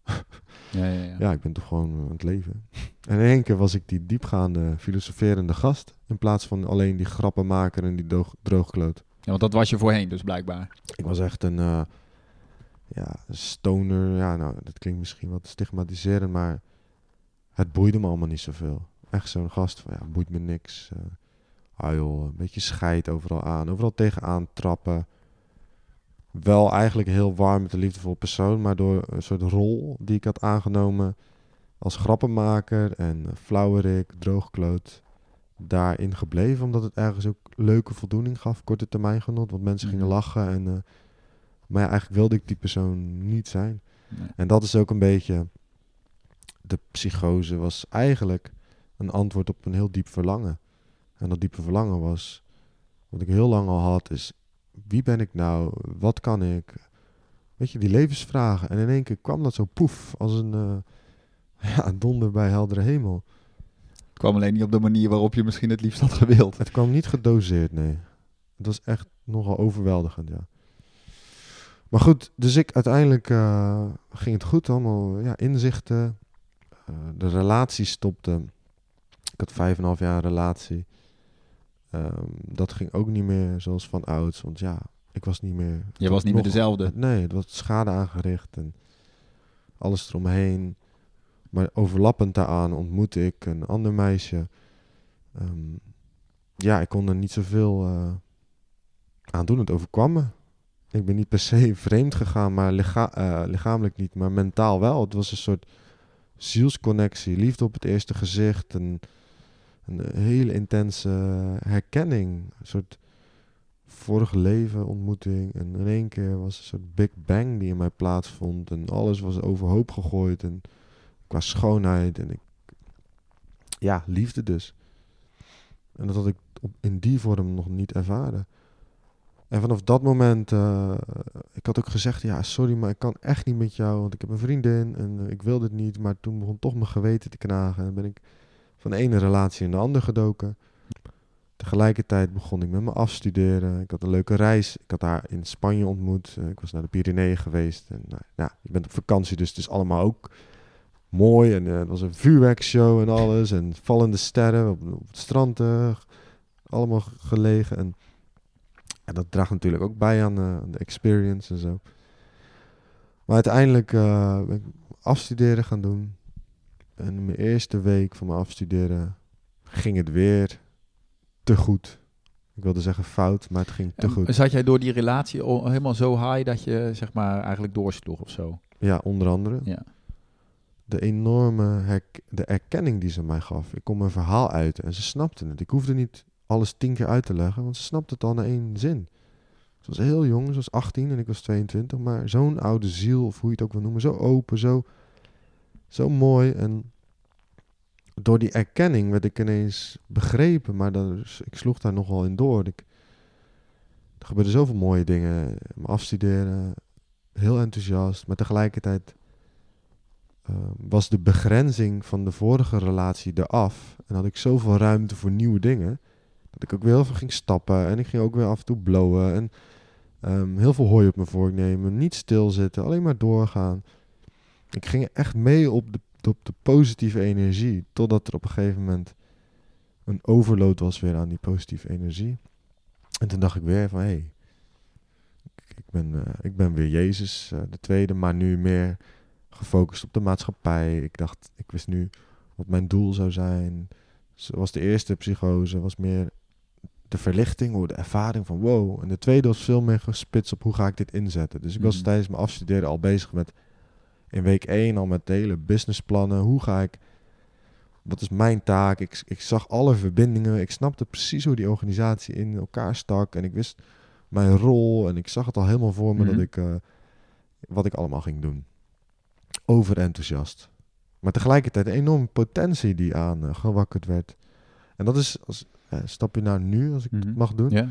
Ja, ja, ja. Ja, ik ben toch gewoon aan het leven. En in één keer was ik die diepgaande, filosoferende gast. In plaats van alleen die grappenmaker en die droogkloot. Ja, want dat was je voorheen dus blijkbaar. Ik was echt een eh, ja, stoner. Ja, nou, dat klinkt misschien wat stigmatiserend, maar het boeide me allemaal niet zoveel. Echt zo'n gast van, ja, boeit me niks. eh ah joh, een beetje scheid overal aan. Overal tegenaan trappen. Wel eigenlijk heel warm met een liefdevol persoon, maar door een soort rol die ik had aangenomen als grappenmaker en flauwerik, droogkloot, daarin gebleven. Omdat het ergens ook leuke voldoening gaf, korte termijn genot. Want mensen gingen Mhm. lachen en... eh, maar ja, eigenlijk wilde ik die persoon niet zijn. Nee. En dat is ook een beetje. De psychose was eigenlijk een antwoord op een heel diep verlangen. En dat diepe verlangen was. Wat ik heel lang al had, is. Wie ben ik nou? Wat kan ik? Weet je, die levensvragen. En in één keer kwam dat zo poef. Als een. eh, ja, donder bij heldere hemel. Het kwam alleen niet op de manier waarop je misschien het liefst had gewild. Het kwam niet gedoseerd, nee. Het was echt nogal overweldigend, ja. Maar goed, dus ik uiteindelijk eh, ging het goed, allemaal ja, inzichten. Eh, de relatie stopte. Ik had vijf en een half jaar relatie. Ehm, dat ging ook niet meer zoals van ouds, want ja, ik was niet meer... Je was niet meer dezelfde. Nee, het was schade aangericht en alles eromheen. Maar overlappend daaraan ontmoette ik een ander meisje. Ehm, ja, ik kon er niet zoveel eh, aan doen. Het overkwam me. Ik ben niet per se vreemd gegaan, maar eh, lichamelijk niet, maar mentaal wel. Het was een soort zielsconnectie, liefde op het eerste gezicht. Een, een hele intense herkenning. Een soort vorige leven ontmoeting. En in één keer was een soort big bang die in mij plaatsvond. En alles was overhoop gegooid. En qua schoonheid. En ik, ja, liefde dus. En dat had ik in die vorm nog niet ervaren. En vanaf dat moment, eh, ik had ook gezegd, ja, sorry, maar ik kan echt niet met jou, want ik heb een vriendin en eh, ik wil dit niet. Maar toen begon toch mijn geweten te knagen en ben ik van de ene relatie in de andere gedoken. Tegelijkertijd begon ik met mijn afstuderen. Ik had een leuke reis. Ik had haar in Spanje ontmoet. Eh, ik was naar de Pyreneeën geweest. En, nou, ja, je bent op vakantie, dus het is allemaal ook mooi. En het was een vuurwerkshow en alles. En vallende sterren op, op het strand. allemaal gelegen. En ja, dat draagt natuurlijk ook bij aan, eh, aan de experience en zo. Maar uiteindelijk eh, ben ik afstuderen gaan doen. En in mijn eerste week van mijn afstuderen ging het weer te goed. Ik wilde zeggen fout, maar het ging te En goed. Zat jij door die relatie al helemaal zo high dat je zeg maar eigenlijk doorsloeg of zo? Ja, onder andere. Ja. De enorme de erkenning die ze mij gaf. Ik kon mijn verhaal uiten en ze snapte het. Ik hoefde niet alles tien keer uit te leggen, want ze snapte het al in één zin. Ze was heel jong, ze was 18 en ik was 22, maar zo'n oude ziel, of hoe je het ook wil noemen, zo open, zo, zo mooi. En door die erkenning werd ik ineens begrepen, maar dat, ik sloeg daar nogal in door. Ik, er gebeurden zoveel mooie dingen. Mijn afstuderen, heel enthousiast, maar tegelijkertijd eh, was de begrenzing van de vorige relatie eraf. En had ik zoveel ruimte voor nieuwe dingen. Dat ik ook weer heel veel ging stappen. En ik ging ook weer af en toe blowen. En ehm, heel veel hooi op mijn vork nemen. Niet stilzitten, alleen maar doorgaan. Ik ging echt mee op de, op de positieve energie. Totdat er op een gegeven moment een overload was weer aan die positieve energie. En toen dacht ik weer van, hé, hey, ik, ben, eh, ik ben weer Jezus, eh, de tweede, maar nu meer gefocust op de maatschappij. Ik dacht, ik wist nu wat mijn doel zou zijn. Zoals de eerste psychose was meer de verlichting, hoe de ervaring van wow. En de tweede was veel meer gespitst op hoe ga ik dit inzetten. Dus ik was Mhm. tijdens mijn afstuderen al bezig met in week 1 al met de hele businessplannen. Hoe ga ik, wat is mijn taak? Ik, ik zag alle verbindingen. Ik snapte precies hoe die organisatie in elkaar stak. En ik wist mijn rol. En ik zag het al helemaal voor me Mhm. dat ik, eh, wat ik allemaal ging doen. Overenthousiast. Maar tegelijkertijd een enorme potentie die aan eh, gewakkerd werd. En dat is, als, stap je naar nu, als ik Mhm. het mag doen. Ja?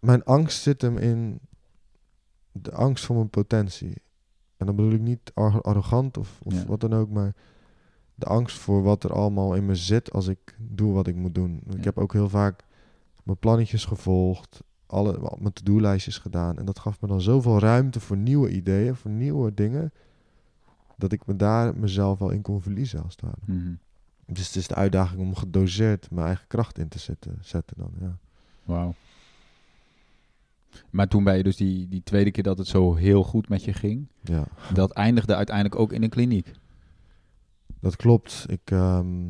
Mijn angst zit hem in de angst voor mijn potentie. En dan bedoel ik niet ar- arrogant of, of wat dan ook, maar de angst voor wat er allemaal in me zit als ik doe wat ik moet doen. Ik heb ook heel vaak mijn plannetjes gevolgd, alle, mijn to-do-lijstjes gedaan. En dat gaf me dan zoveel ruimte voor nieuwe ideeën, voor nieuwe dingen, dat ik me daar mezelf wel in kon verliezen als het ware. Mhm. Dus het is de uitdaging om gedoseerd mijn eigen kracht in te zetten, zetten dan, ja. Wauw. Maar toen ben je dus die, die tweede keer dat het zo heel goed met je ging, ja. dat eindigde uiteindelijk ook in een kliniek. Dat klopt. Ik, ehm,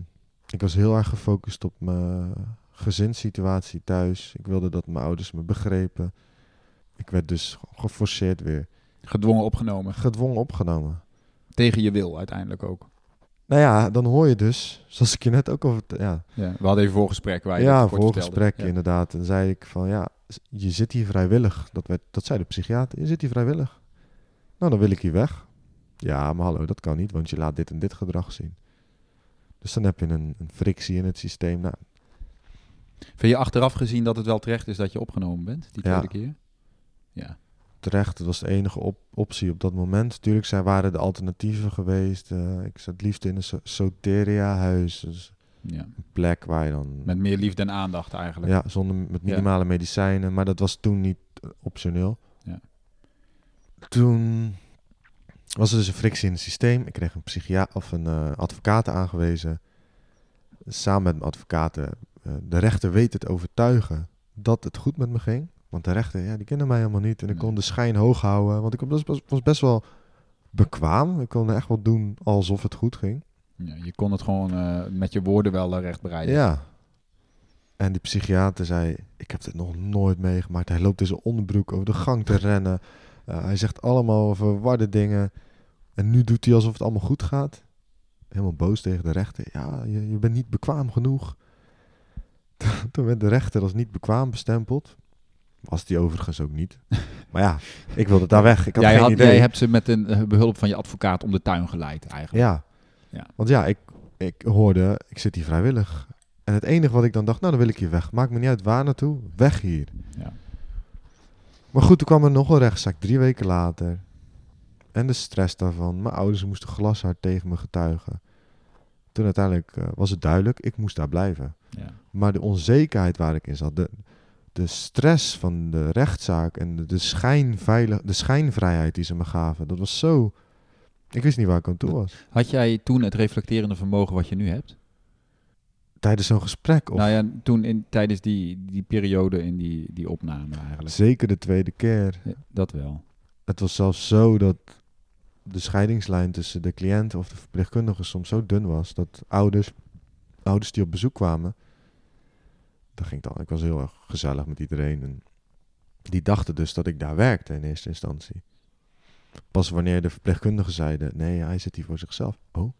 ik was heel erg gefocust op mijn gezinssituatie thuis. Ik wilde dat mijn ouders me begrepen. Ik werd dus geforceerd weer. Gedwongen opgenomen. Gedwongen opgenomen. Tegen je wil uiteindelijk ook. Nou ja, dan hoor je dus, zoals ik je net ook al. Ja, Ja, we hadden even voorgesprek waar je ja voorgesprek vertelde. Ja. inderdaad. En zei ik van ja, je zit hier vrijwillig. Dat, werd, dat zei de psychiater. Je zit hier vrijwillig. Nou, dan wil ik hier weg. Ja, maar hallo, dat kan niet, want je laat dit en dit gedrag zien. Dus dan heb je een, een frictie in het systeem. Nou, Vind je achteraf gezien dat het wel terecht is dat je opgenomen bent, die Ja. tweede keer? Ja. Terecht. Het was de enige op- optie op dat moment. Tuurlijk zijn, waren er alternatieven geweest. Eh, ik zat liefst in een so- soteria-huis. Dus ja. een plek waar je dan... Met meer liefde en aandacht eigenlijk. ja, zonder met minimale medicijnen. Maar dat was toen niet eh, optioneel. Ja. Toen was er dus een frictie in het systeem. Ik kreeg een, psychia of een eh, advocaat aangewezen. Samen met mijn advocaten. de rechter weet het overtuigen dat het goed met me ging. Want de rechter, ja, die kende mij helemaal niet. En ik kon de schijn hoog houden. Want ik was best, was best wel bekwaam. Ik kon echt wel doen alsof het goed ging. Ja, je kon het gewoon eh, met je woorden wel eh, recht breiden. Ja. En die psychiater zei, ik heb dit nog nooit meegemaakt. Hij loopt in zijn onderbroek over de gang te rennen. Uh, hij zegt allemaal verwarde dingen. En nu doet hij alsof het allemaal goed gaat. Helemaal boos tegen de rechter. Ja, je, je bent niet bekwaam genoeg. Toen werd de rechter als niet bekwaam bestempeld. Was die overigens ook niet. Maar ja, ik wilde daar weg. Ik had jij, geen had, idee. jij hebt ze met een eh, behulp van je advocaat om de tuin geleid eigenlijk. Ja. Ja. Want ja, ik, ik hoorde, ik zit hier vrijwillig. En het enige wat ik dan dacht, nou dan wil ik hier weg. Maakt me niet uit waar naartoe, weg hier. Ja. Maar goed, toen kwam er nog een rechtszaak, drie weken later. En de stress daarvan. Mijn ouders moesten glashard tegen me getuigen. Toen uiteindelijk eh, was het duidelijk, ik moest daar blijven. Ja. Maar de onzekerheid waar ik in zat, de, de stress van de rechtszaak en de, de, schijnveilig, de schijnvrijheid die ze me gaven, dat was zo... Ik wist niet waar ik aan toe was. Had jij toen het reflecterende vermogen wat je nu hebt? Tijdens zo'n gesprek, of Nou ja, toen in, tijdens die, die periode in die, die opname eigenlijk. zeker de tweede keer. Ja, dat wel. Het was zelfs zo dat de scheidingslijn tussen de cliënt of de verpleegkundige soms zo dun was dat ouders, ouders die op bezoek kwamen, dat ging dan. Ik was heel erg gezellig met iedereen en die dachten dus dat ik daar werkte in eerste instantie. Pas wanneer de verpleegkundigen zeiden: nee, hij zit hier voor zichzelf. Oh, oh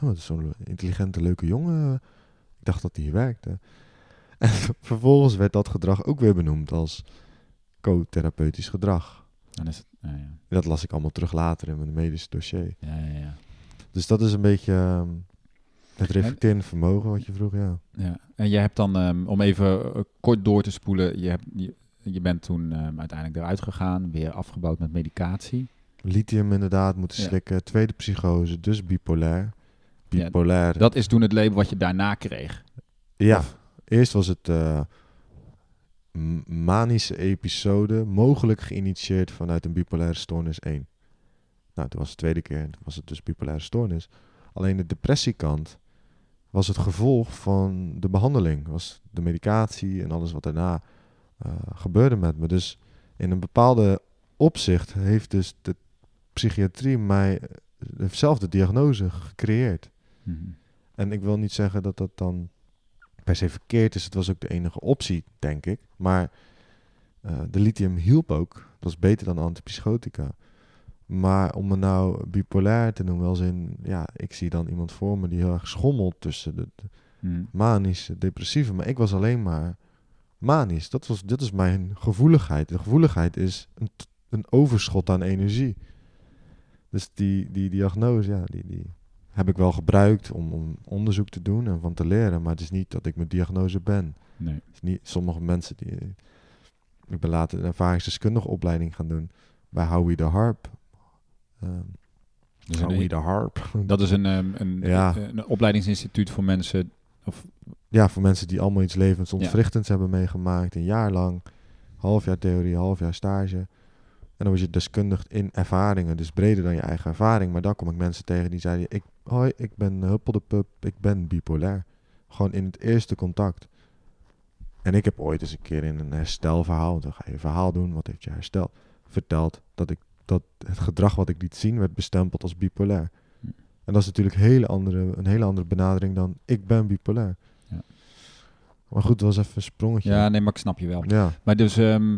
dat is zo'n intelligente, leuke jongen. Ik dacht dat hij hier werkte. En vervolgens werd dat gedrag ook weer benoemd als co-therapeutisch gedrag. Dan is het, ja, ja. Dat las ik allemaal terug later in mijn medische dossier. Ja, ja, ja. Dus dat is een beetje ehm, het reflecterende vermogen wat je vroeg, ja. ja. En jij hebt dan, ehm, om even eh, kort door te spoelen, je, hebt, je, je bent toen ehm, uiteindelijk eruit gegaan, weer afgebouwd met medicatie. Lithium inderdaad moeten Ja. slikken. Tweede psychose, dus bipolair. Ja, Bipolair. Dat is toen het label wat je daarna kreeg. Ja, Of- eerst was het m- manische episode, mogelijk geïnitieerd vanuit een bipolaire stoornis 1. Nou, toen was de tweede keer, toen was het dus bipolaire stoornis. Alleen de depressiekant was het gevolg van de behandeling, was de medicatie en alles wat daarna eh, gebeurde met me. Dus in een bepaalde opzicht heeft dus de psychiatrie mij eh, dezelfde diagnose gecreëerd. Mhm. En ik wil niet zeggen dat dat dan per per se verkeerd is. Het was ook de enige optie, denk ik. Maar eh, de lithium hielp ook. Dat was beter dan antipsychotica. Maar om me nou bipolair te noemen, als in, ja, ik zie dan iemand voor me die heel erg schommelt tussen de, de Hmm. manische, depressieve. Maar ik was alleen maar manisch. Dat, was, dat is mijn gevoeligheid. De gevoeligheid is een, een overschot aan energie. Dus die, die diagnose, ja, die, die heb ik wel gebruikt om, om onderzoek te doen en van te leren. Maar het is niet dat ik mijn diagnose ben. Nee. Het is niet, sommige mensen die... Ik ben later een ervaringsdeskundige opleiding gaan doen bij Howie de Harp. Dus een, de Harp. dat is een, ehm, een, Ja. een, opleidingsinstituut voor mensen. Of, Ja, voor mensen die allemaal iets levensontwrichtends hebben meegemaakt. Een jaar lang. Half jaar theorie, half jaar stage. En dan word je deskundig in ervaringen. Dus breder dan je eigen ervaring. Maar dan kom ik mensen tegen die zeiden... Ik, hoi, ik ben Huppel de Pup. Ik ben bipolair. Gewoon in het eerste contact. En ik heb ooit eens een keer in een herstelverhaal... Dan ga je een verhaal doen. Wat heeft je hersteld? Verteld dat, ik, dat het gedrag wat ik liet zien... werd bestempeld als bipolair. Hm. En dat is natuurlijk een hele andere, een hele andere benadering dan... Ik ben bipolair. Ja. Maar goed, dat was even een sprongetje. ja, nee, maar ik snap je wel. Ja, Maar dus ehm,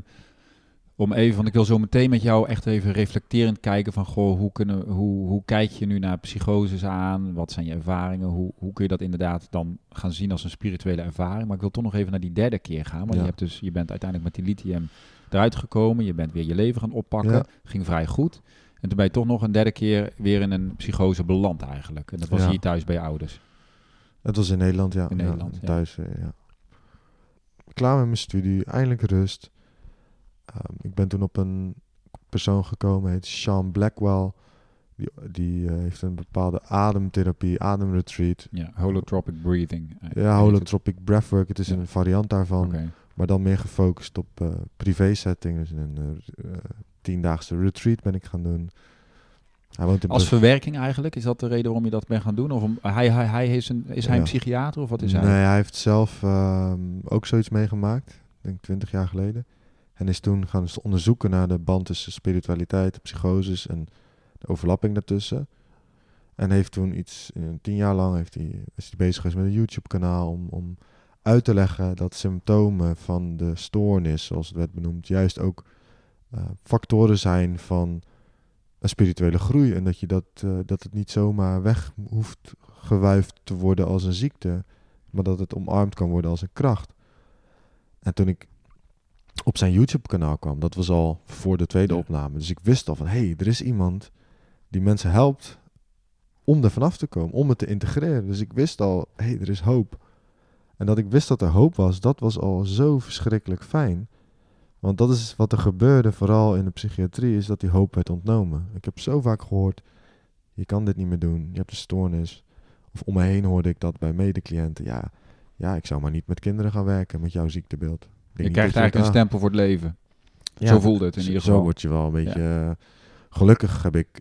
om even, want ik wil zo meteen met jou echt even reflecterend kijken van goh, hoe, kunnen, hoe, hoe kijk je nu naar psychoses aan? Wat zijn je ervaringen? Hoe, hoe kun je dat inderdaad dan gaan zien als een spirituele ervaring? Maar ik wil toch nog even naar die derde keer gaan. Want Ja. je, hebt dus, je bent uiteindelijk met die lithium eruit gekomen. Je bent weer je leven gaan oppakken. Ja. Ging vrij goed. En toen ben je toch nog een derde keer weer in een psychose beland eigenlijk. En dat was Ja. hier thuis bij je ouders. het was in Nederland, ja. In Ja, Nederland. Thuis, eh, ja. Klaar met mijn studie, eindelijk rust. Ehm, ik ben toen op een persoon gekomen, heet Sean Blackwell. Die, die eh, heeft een bepaalde ademtherapie, ademretreat. Ja, holotropic breathing. eh, Ja, holotropic breathwork. Het is een variant daarvan. Oké. Maar dan meer gefocust op eh privé setting. Dus een eh, eh, tiendaagse retreat ben ik gaan doen. Hij woont in Als verwerking eigenlijk? Is dat de reden waarom je dat bent gaan doen? Of om, hij, hij, hij is, een, is hij een psychiater of wat is hij? Nee, hij heeft zelf ehm, ook zoiets meegemaakt. Ik denk 20 jaar geleden. En is toen gaan onderzoeken naar de band tussen spiritualiteit, psychoses en de overlapping daartussen. En heeft toen iets, tien jaar lang heeft hij, is hij bezig geweest met een YouTube-kanaal om, om uit te leggen dat symptomen van de stoornis, zoals het werd benoemd, juist ook eh, factoren zijn van een spirituele groei. En dat, je dat, eh, dat het niet zomaar weg hoeft gewuifd te worden als een ziekte, maar dat het omarmd kan worden als een kracht. En toen ik op zijn YouTube-kanaal kwam, dat was al voor de tweede Ja. opname. Dus ik wist al van, hé, hey, er is iemand die mensen helpt om er vanaf te komen, om het te integreren. Dus ik wist al, hé, hey, er is hoop. En dat ik wist dat er hoop was, dat was al zo verschrikkelijk fijn. Want dat is wat er gebeurde, vooral in de psychiatrie, is dat die hoop werd ontnomen. Ik heb zo vaak gehoord, je kan dit niet meer doen, je hebt een stoornis. Of om me heen hoorde ik dat bij medecliënten. Ja, ja, ik zou maar niet met kinderen gaan werken met jouw ziektebeeld. Je krijgt eigenlijk een stempel voor het leven. Zo voelde het in zo- ieder Zo geval. word je wel een beetje... eh, gelukkig heb ik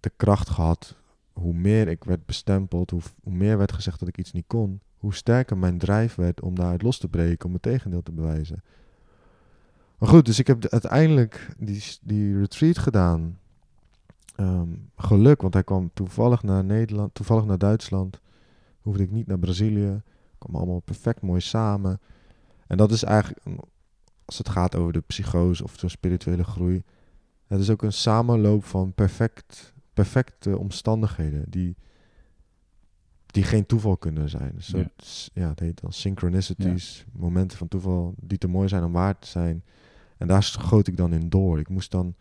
de kracht gehad. Hoe meer ik werd bestempeld, hoe, hoe meer werd gezegd dat ik iets niet kon, hoe sterker mijn drijf werd om daaruit los te breken, om het tegendeel te bewijzen. Maar goed, dus ik heb de- uiteindelijk die, die retreat gedaan. Ehm, geluk, want hij kwam toevallig naar Nederland, toevallig naar Duitsland. Hoefde ik niet naar Brazilië. Kwam allemaal perfect mooi samen. En dat is eigenlijk, als het gaat over de psychose of zo'n spirituele groei. Het is ook een samenloop van perfect, perfecte omstandigheden die, die geen toeval kunnen zijn. Dus zo, Ja. s- ja, het heet dan synchronicities, momenten van toeval die te mooi zijn om waar te zijn. En daar schoot ik dan in door. Ik moest dan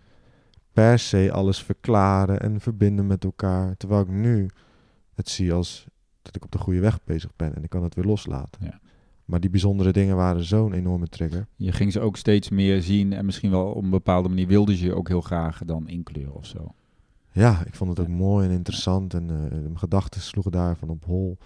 per se alles verklaren en verbinden met elkaar. Terwijl ik nu het zie als dat ik op de goede weg bezig ben en ik kan het weer loslaten. Ja. Maar die bijzondere dingen waren zo'n enorme trigger. Je ging ze ook steeds meer zien en misschien wel op een bepaalde manier wilde je ook heel graag dan inkleuren of zo. Ja, ik vond het ook mooi en interessant en eh, mijn gedachten sloegen daarvan op hol.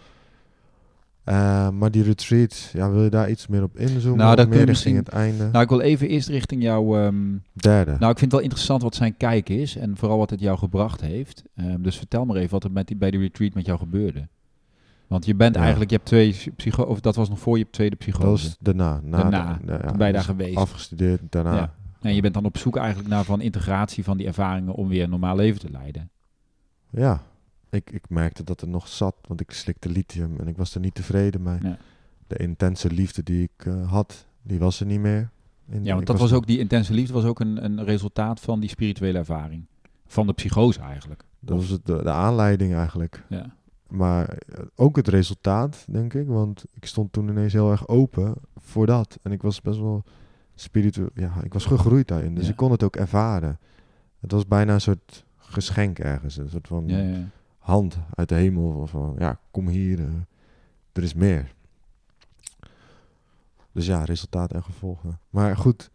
Eh, maar die retreat, ja, wil je daar iets meer op inzoomen? Nou, dat meer je richting misschien- het einde. Nou, ik wil even eerst richting jouw... ehm, Derde. nou, ik vind het wel interessant wat zijn kijk is en vooral wat het jou gebracht heeft. Ehm, dus vertel maar even wat er met die, bij die retreat met jou gebeurde. Want je bent Ja. eigenlijk, je hebt twee psycho... Of dat was nog voor je tweede psychose. dat was daarna. Na Daarna, de- ja, je daar dus geweest. Afgestudeerd, daarna. Ja. En je bent dan op zoek eigenlijk naar van integratie van die ervaringen om weer een normaal leven te leiden. Ja, ik, ik merkte dat er nog zat, want ik slikte lithium en ik was er niet tevreden mee. Ja. de intense liefde die ik eh, had, die was er niet meer. In- Ja, want dat was ook, die intense liefde was ook een, een resultaat van die spirituele ervaring. Van de psychose eigenlijk. Dat was de, de aanleiding eigenlijk. Ja. Maar eh, ook het resultaat, denk ik. Want ik stond toen ineens heel erg open voor dat. En ik was best wel spiritueel. Ja, ik was gegroeid daarin. Dus Ja. ik kon het ook ervaren. Het was bijna een soort geschenk ergens. Een soort van Ja, ja. hand uit de hemel. Van ja, kom hier. eh, er is meer. Dus ja, resultaat en gevolgen. Maar goed,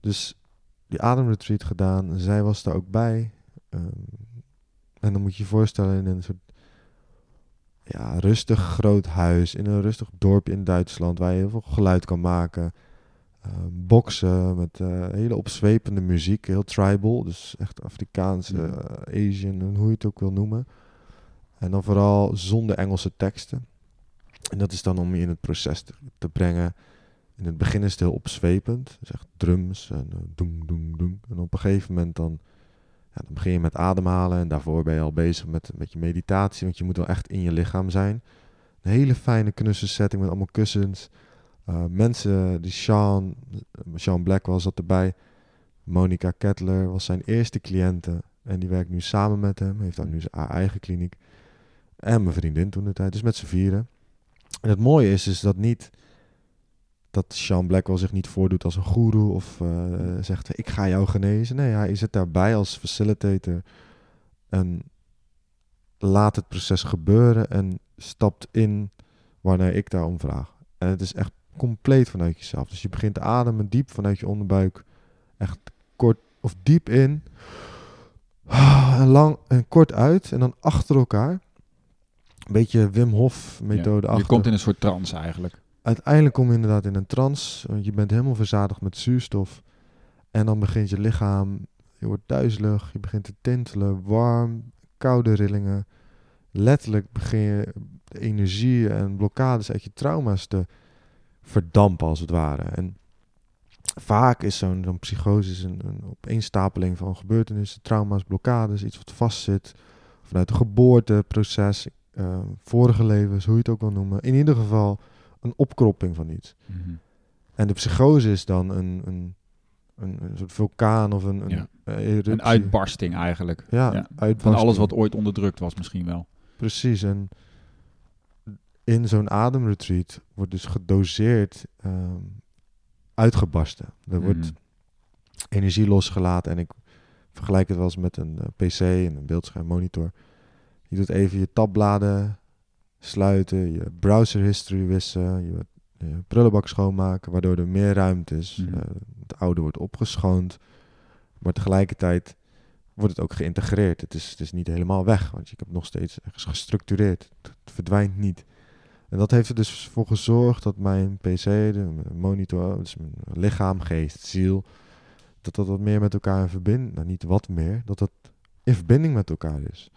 dus die ademretreat gedaan. Zij was daar ook bij. Ehm, en dan moet je je voorstellen in een soort ja, rustig groot huis. In een rustig dorp in Duitsland. Waar je heel veel geluid kan maken. Ehm, boksen met eh, hele opzwepende muziek. Heel tribal. Dus echt Afrikaans, Ja. eh, Asian, hoe je het ook wil noemen. En dan vooral zonder Engelse teksten. En dat is dan om je in het proces te, te brengen. In het begin is het heel opzwepend. Dus echt drums en uh, doem, doem, doem. En op een gegeven moment dan, ja, dan begin je met ademhalen. En daarvoor ben je al bezig met, met je meditatie. Want je moet wel echt in je lichaam zijn. Een hele fijne knusse setting met allemaal kussens. Uh, mensen, die Sean, Sean Blackwell zat erbij. Monica Kettler was zijn eerste cliënte. En die werkt nu samen met hem. Heeft dan nu zijn eigen kliniek. En mijn vriendin toen de tijd. Dus met z'n vieren. En het mooie is, is dat niet dat Sean Blackwell zich niet voordoet als een goeroe of uh, zegt ik ga jou genezen. Nee, hij zit daarbij als facilitator en laat het proces gebeuren en stapt in wanneer ik daarom vraag. En het is echt compleet vanuit jezelf. Dus je begint te ademen diep vanuit je onderbuik, echt kort of diep in, en lang en kort uit en dan achter elkaar. Een beetje Wim Hof methode Ja, achter. je komt in een soort trance eigenlijk. Uiteindelijk kom je inderdaad in een trance, want je bent helemaal verzadigd met zuurstof. En dan begint je lichaam, je wordt duizelig, je begint te tintelen, warm, koude rillingen. Letterlijk begin je de energie en blokkades uit je trauma's te verdampen als het ware. En vaak is zo'n psychose een, een opeenstapeling van gebeurtenissen, trauma's, blokkades, iets wat vastzit. Vanuit een geboorteproces, uh, vorige levens, hoe je het ook wil noemen. In ieder geval een opkropping van iets. Mm -hmm. En de psychose is dan een, een, een, een soort vulkaan of een, een, ja. een uitbarsting eigenlijk. Ja, ja. Uitbarsting. van alles wat ooit onderdrukt was misschien wel. Precies, en in zo'n ademretreat wordt dus gedoseerd um, uitgebarsten. Er wordt Mhm. energie losgelaten en ik vergelijk het wel eens met een uh, PC en een beeldschermmonitor. Je doet even je tabbladen sluiten, je browser history wissen, je, je prullenbak schoonmaken, waardoor er meer ruimte is. Mhm. Uh, het oude wordt opgeschoond, maar tegelijkertijd wordt het ook geïntegreerd. Het is, het is niet helemaal weg, want je hebt nog steeds ergens gestructureerd. Het, het verdwijnt niet. En dat heeft er dus voor gezorgd dat mijn PC, de monitor, dus mijn lichaam, geest, ziel, dat dat wat meer met elkaar in verbinding, nou niet wat meer, dat dat in verbinding met elkaar is.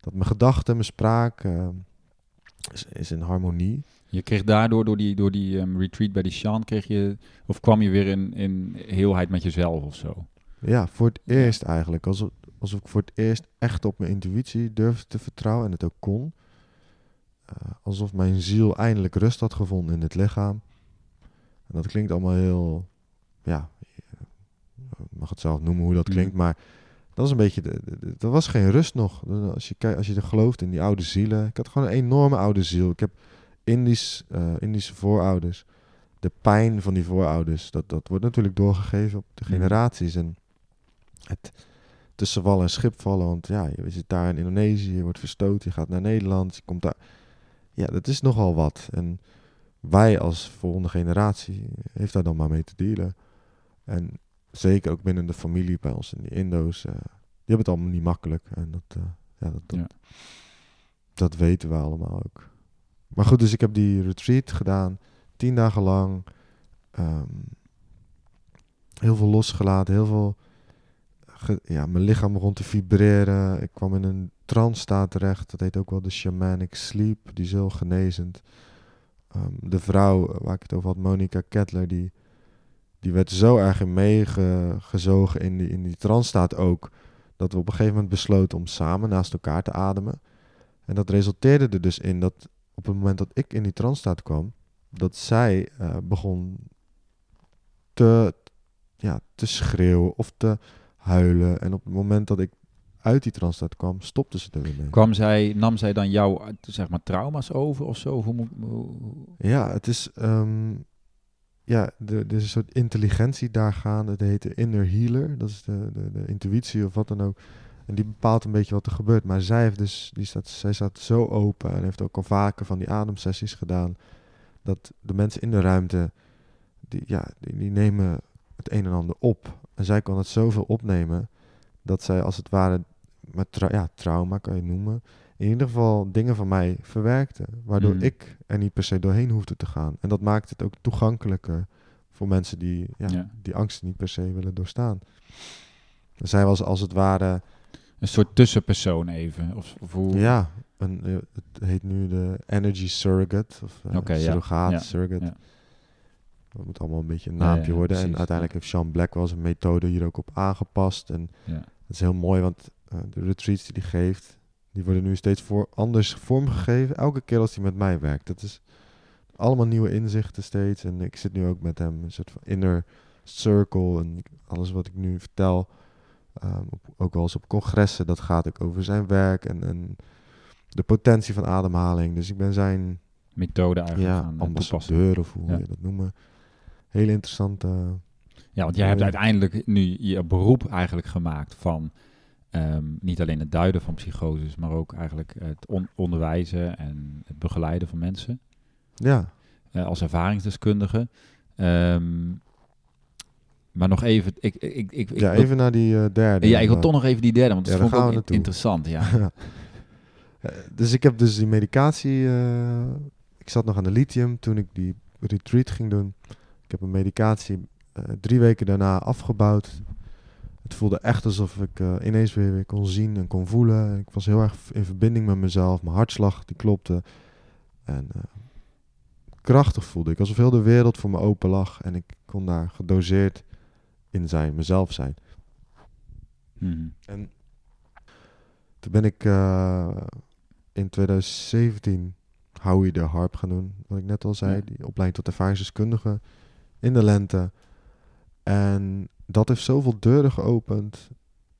Dat mijn gedachten, mijn spraak uh, is, is, in harmonie. Je kreeg daardoor, door die, door die um, retreat bij die Sean, kreeg je, of kwam je weer in, in heelheid met jezelf of zo? Ja, voor het eerst eigenlijk. Alsof, alsof ik voor het eerst echt op mijn intuïtie durfde te vertrouwen en het ook kon. Uh, alsof mijn ziel eindelijk rust had gevonden in het lichaam. En dat klinkt allemaal heel, ja, ik mag het zelf noemen hoe dat klinkt, mm. maar dat is een beetje, er was geen rust nog. Als je, kijkt, als je er gelooft in die oude zielen. Ik had gewoon een enorme oude ziel. Ik heb Indisch, uh, Indische voorouders. De pijn van die voorouders, dat, dat wordt natuurlijk doorgegeven op de generaties. En het tussen wal en schip vallen, want ja, je zit daar in Indonesië, je wordt verstoten, je gaat naar Nederland, je komt daar. Ja, dat is nogal wat. En wij als volgende generatie heeft daar dan maar mee te dealen. En zeker ook binnen de familie bij ons in die Indo's, uh, die hebben het allemaal niet makkelijk. En dat, uh, ja, dat, dat, Ja. dat weten we allemaal ook. Maar goed, dus ik heb die retreat gedaan, tien dagen lang. ehm, heel veel losgelaten, heel veel. Ja, mijn lichaam begon te vibreren. Ik kwam in een trance staat terecht. Dat heet ook wel de shamanic sleep. Die is heel genezend. Ehm, de vrouw eh, waar ik het over had, Monica Kettler, die, die werd zo erg in meegezogen in die, in die trance staat ook. Dat we op een gegeven moment besloten om samen naast elkaar te ademen. En dat resulteerde er dus in dat op het moment dat ik in die trance staat kwam, dat zij eh, begon te, ja, te schreeuwen of te huilen. En op het moment dat ik uit die transtad kwam, stopte ze er weer mee. Kwam zij, nam zij dan jouw zeg maar, trauma's over of zo? Hoe, Ja, het is. ehm, ja, er er is een soort intelligentie daar gaande. Het heet de inner healer. Dat is de, de, de intuïtie of wat dan ook. En die bepaalt een beetje wat er gebeurt. Maar zij, heeft dus, die staat, zij staat zo open en heeft ook al vaker van die ademsessies gedaan. Dat de mensen in de ruimte, die, ja, die, die nemen het een en ander op. En zij kan het zoveel opnemen dat zij als het ware met tra- ja, trauma kan je noemen. In ieder geval dingen van mij verwerkte. Waardoor Mm. ik er niet per se doorheen hoefde te gaan. En dat maakt het ook toegankelijker voor mensen die ja, Ja. die angst niet per se willen doorstaan. Zij was als het ware, Een soort tussenpersoon even. Of, of hoe, ja, een, eh, het heet nu de energy surrogate. Of uh, surrogaat, Ja, surrogate. Dat moet allemaal een beetje een naampje ja, worden. En uiteindelijk heeft Sean Black wel zijn methode hier ook op aangepast. En dat is heel mooi, want eh, de retreats die hij geeft, die worden nu steeds voor, anders vormgegeven. Elke keer als hij met mij werkt. Dat is allemaal nieuwe inzichten steeds. En ik zit nu ook met hem, een soort van inner circle. En alles wat ik nu vertel, ehm, op, ook wel eens op congressen, dat gaat ook over zijn werk en, en de potentie van ademhaling. Dus ik ben zijn Methode eigenlijk ja, toepassen. ambassadeur, of hoe Ja. je dat noemen. Hele interessante... Ja, want jij hebt Ja. uiteindelijk nu je beroep eigenlijk gemaakt van ehm, niet alleen het duiden van psychoses, maar ook eigenlijk het on- onderwijzen en het begeleiden van mensen Ja, eh, als ervaringsdeskundige. Ehm, maar nog even, ik, ik, ik, ik ja wil- even naar die eh, derde. ja, ik wil eh, toch nog even die derde, want dat Ja, vond ik ook in- interessant. Ja. Eh, dus ik heb dus die medicatie. eh, ik zat nog aan de lithium toen ik die retreat ging doen. Ik heb een medicatie eh, drie weken daarna afgebouwd. Het voelde echt alsof ik eh, ineens weer, weer kon zien en kon voelen. Ik was heel erg in verbinding met mezelf. Mijn hartslag die klopte. En eh, krachtig voelde ik. Alsof heel de wereld voor me open lag. En ik kon daar gedoseerd in zijn, mezelf zijn. Mhm. En toen ben ik in 2017 Howie de Harp gaan doen. Wat ik net al zei, Ja. die opleiding tot ervaringsdeskundige in de lente. En dat heeft zoveel deuren geopend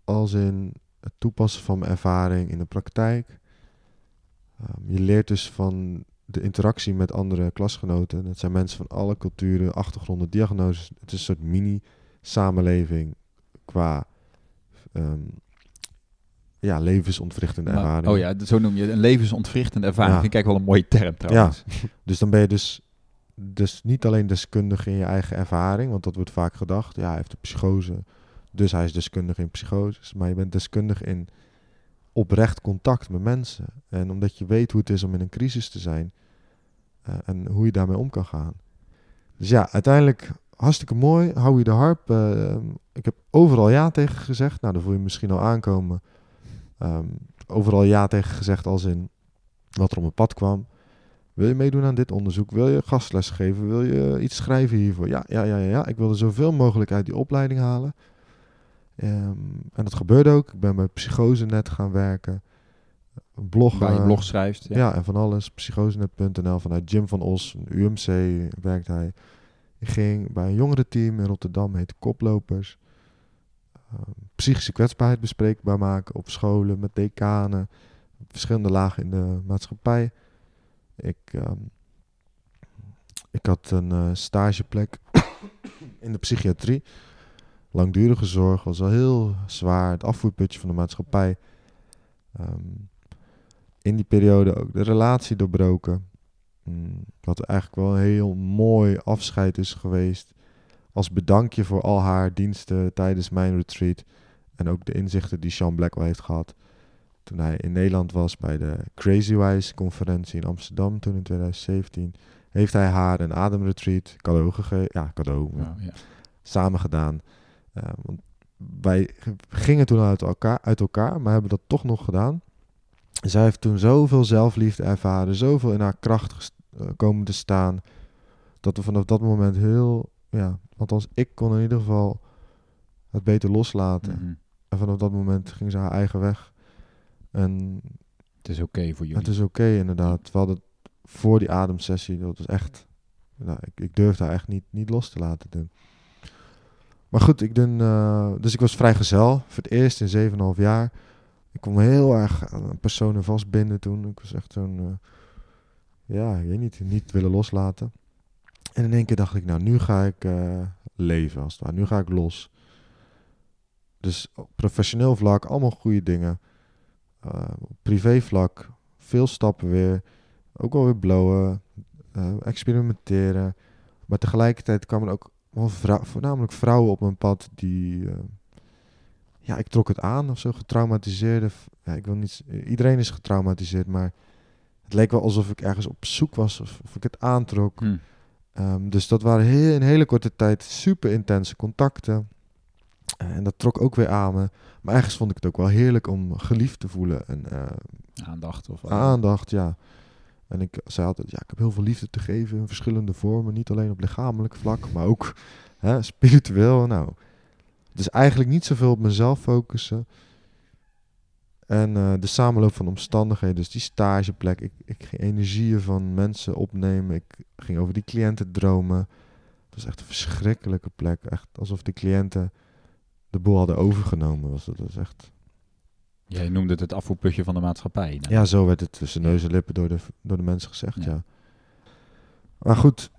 als in het toepassen van mijn ervaring in de praktijk. Ehm, je leert dus van de interactie met andere klasgenoten. Dat zijn mensen van alle culturen, achtergronden, diagnoses. Het is een soort mini-samenleving qua ehm, ja, levensontwrichtende Maar- ervaring. oh ja, zo noem je het, een levensontwrichtende ervaring. Ja. Vind ik eigenlijk wel een mooie term trouwens. Dus dan ben je dus, dus niet alleen deskundig in je eigen ervaring, want dat wordt vaak gedacht. Ja, hij heeft een psychose, dus hij is deskundig in psychoses. Maar je bent deskundig in oprecht contact met mensen. En omdat je weet hoe het is om in een crisis te zijn eh, en hoe je daarmee om kan gaan. Dus ja, uiteindelijk hartstikke mooi. Hou je de harp. eh, ik heb overal ja tegen gezegd. Nou, dan voel je misschien al aankomen. Ehm, overal ja tegen gezegd als in wat er op mijn pad kwam. Wil je meedoen aan dit onderzoek? Wil je gastles geven? Wil je iets schrijven hiervoor? Ja, ja, ja, ja. ja. Ik wilde zoveel mogelijk uit die opleiding halen. Ehm, en dat gebeurde ook. Ik ben bij Psychosenet gaan werken. Bloggen. Waar je blog schrijft. Ja. en van alles. Psychosenet.nl vanuit Jim van Os, een UMC werkt hij. Ik ging bij een jongerenteam in Rotterdam, heet Koplopers. Ehm, psychische kwetsbaarheid bespreekbaar maken op scholen met decanen. Verschillende lagen in de maatschappij. Ik, ehm, ik had een eh, stageplek in de psychiatrie. Langdurige zorg was al heel zwaar. Het afvoerputje van de maatschappij. Ehm, in die periode ook de relatie doorbroken. Mm, wat eigenlijk wel een heel mooi afscheid is geweest. Als bedankje voor al haar diensten tijdens mijn retreat. En ook de inzichten die Sean Blackwell heeft gehad. Toen hij in Nederland was bij de Crazywise conferentie in Amsterdam toen in 2017. Heeft hij haar een ademretreat cadeau gegeven. Ja, cadeau. Ja, ja. Samen gedaan. Eh, want wij gingen toen uit elkaar, uit elkaar, maar hebben dat toch nog gedaan. Zij heeft toen zoveel zelfliefde ervaren, zoveel in haar kracht eh, komen te staan, dat we vanaf dat moment heel, ja, althans ik kon in ieder geval het beter loslaten. Mhm. En vanaf dat moment ging ze haar eigen weg. En Het is oké voor jullie. het is oké inderdaad. We hadden voor die ademsessie, dat was echt nou, ik, ik durfde haar echt niet, niet los te laten doen. Maar goed, ik doen, eh, dus ik was vrijgezel voor het eerst in 7,5 jaar. Ik kon me heel erg aan een persoon vastbinden toen. Ik was echt zo'n, eh, ja, ik weet niet, niet willen loslaten. En in één keer dacht ik, nou, nu ga ik eh, leven als het ware. Nu ga ik los. Dus op professioneel vlak, allemaal goede dingen. Uh, op privé vlak, veel stappen weer. Ook wel weer blowen, uh, experimenteren. Maar tegelijkertijd kwamen er ook wel vrou voornamelijk vrouwen op mijn pad die... Uh, ja, ik trok het aan of zo, getraumatiseerde. Ja, ik wil niet... Iedereen is getraumatiseerd, maar... Het leek wel alsof ik ergens op zoek was of, of ik het aantrok. Hm. Um, dus dat waren heel, in hele korte tijd super intense contacten. Uh, en dat trok ook weer aan me. Maar ergens vond ik het ook wel heerlijk om geliefd te voelen. En, uh, aandacht of Aandacht, ja. En ik zei altijd, ja, ik heb heel veel liefde te geven in verschillende vormen. Niet alleen op lichamelijk vlak, maar ook hè, spiritueel. Nou, dus eigenlijk niet zoveel op mezelf focussen. En uh, de samenloop van omstandigheden, dus die stageplek. Ik, ik ging energieën van mensen opnemen. Ik ging over die cliënten dromen. Het was echt een verschrikkelijke plek. Echt alsof de cliënten de boel hadden overgenomen. Was dat, was echt... Jij noemde het het afvoerputje van de maatschappij. Nou. Ja, zo werd het tussen neus en lippen door de, door de mensen gezegd, ja. ja. Maar goed,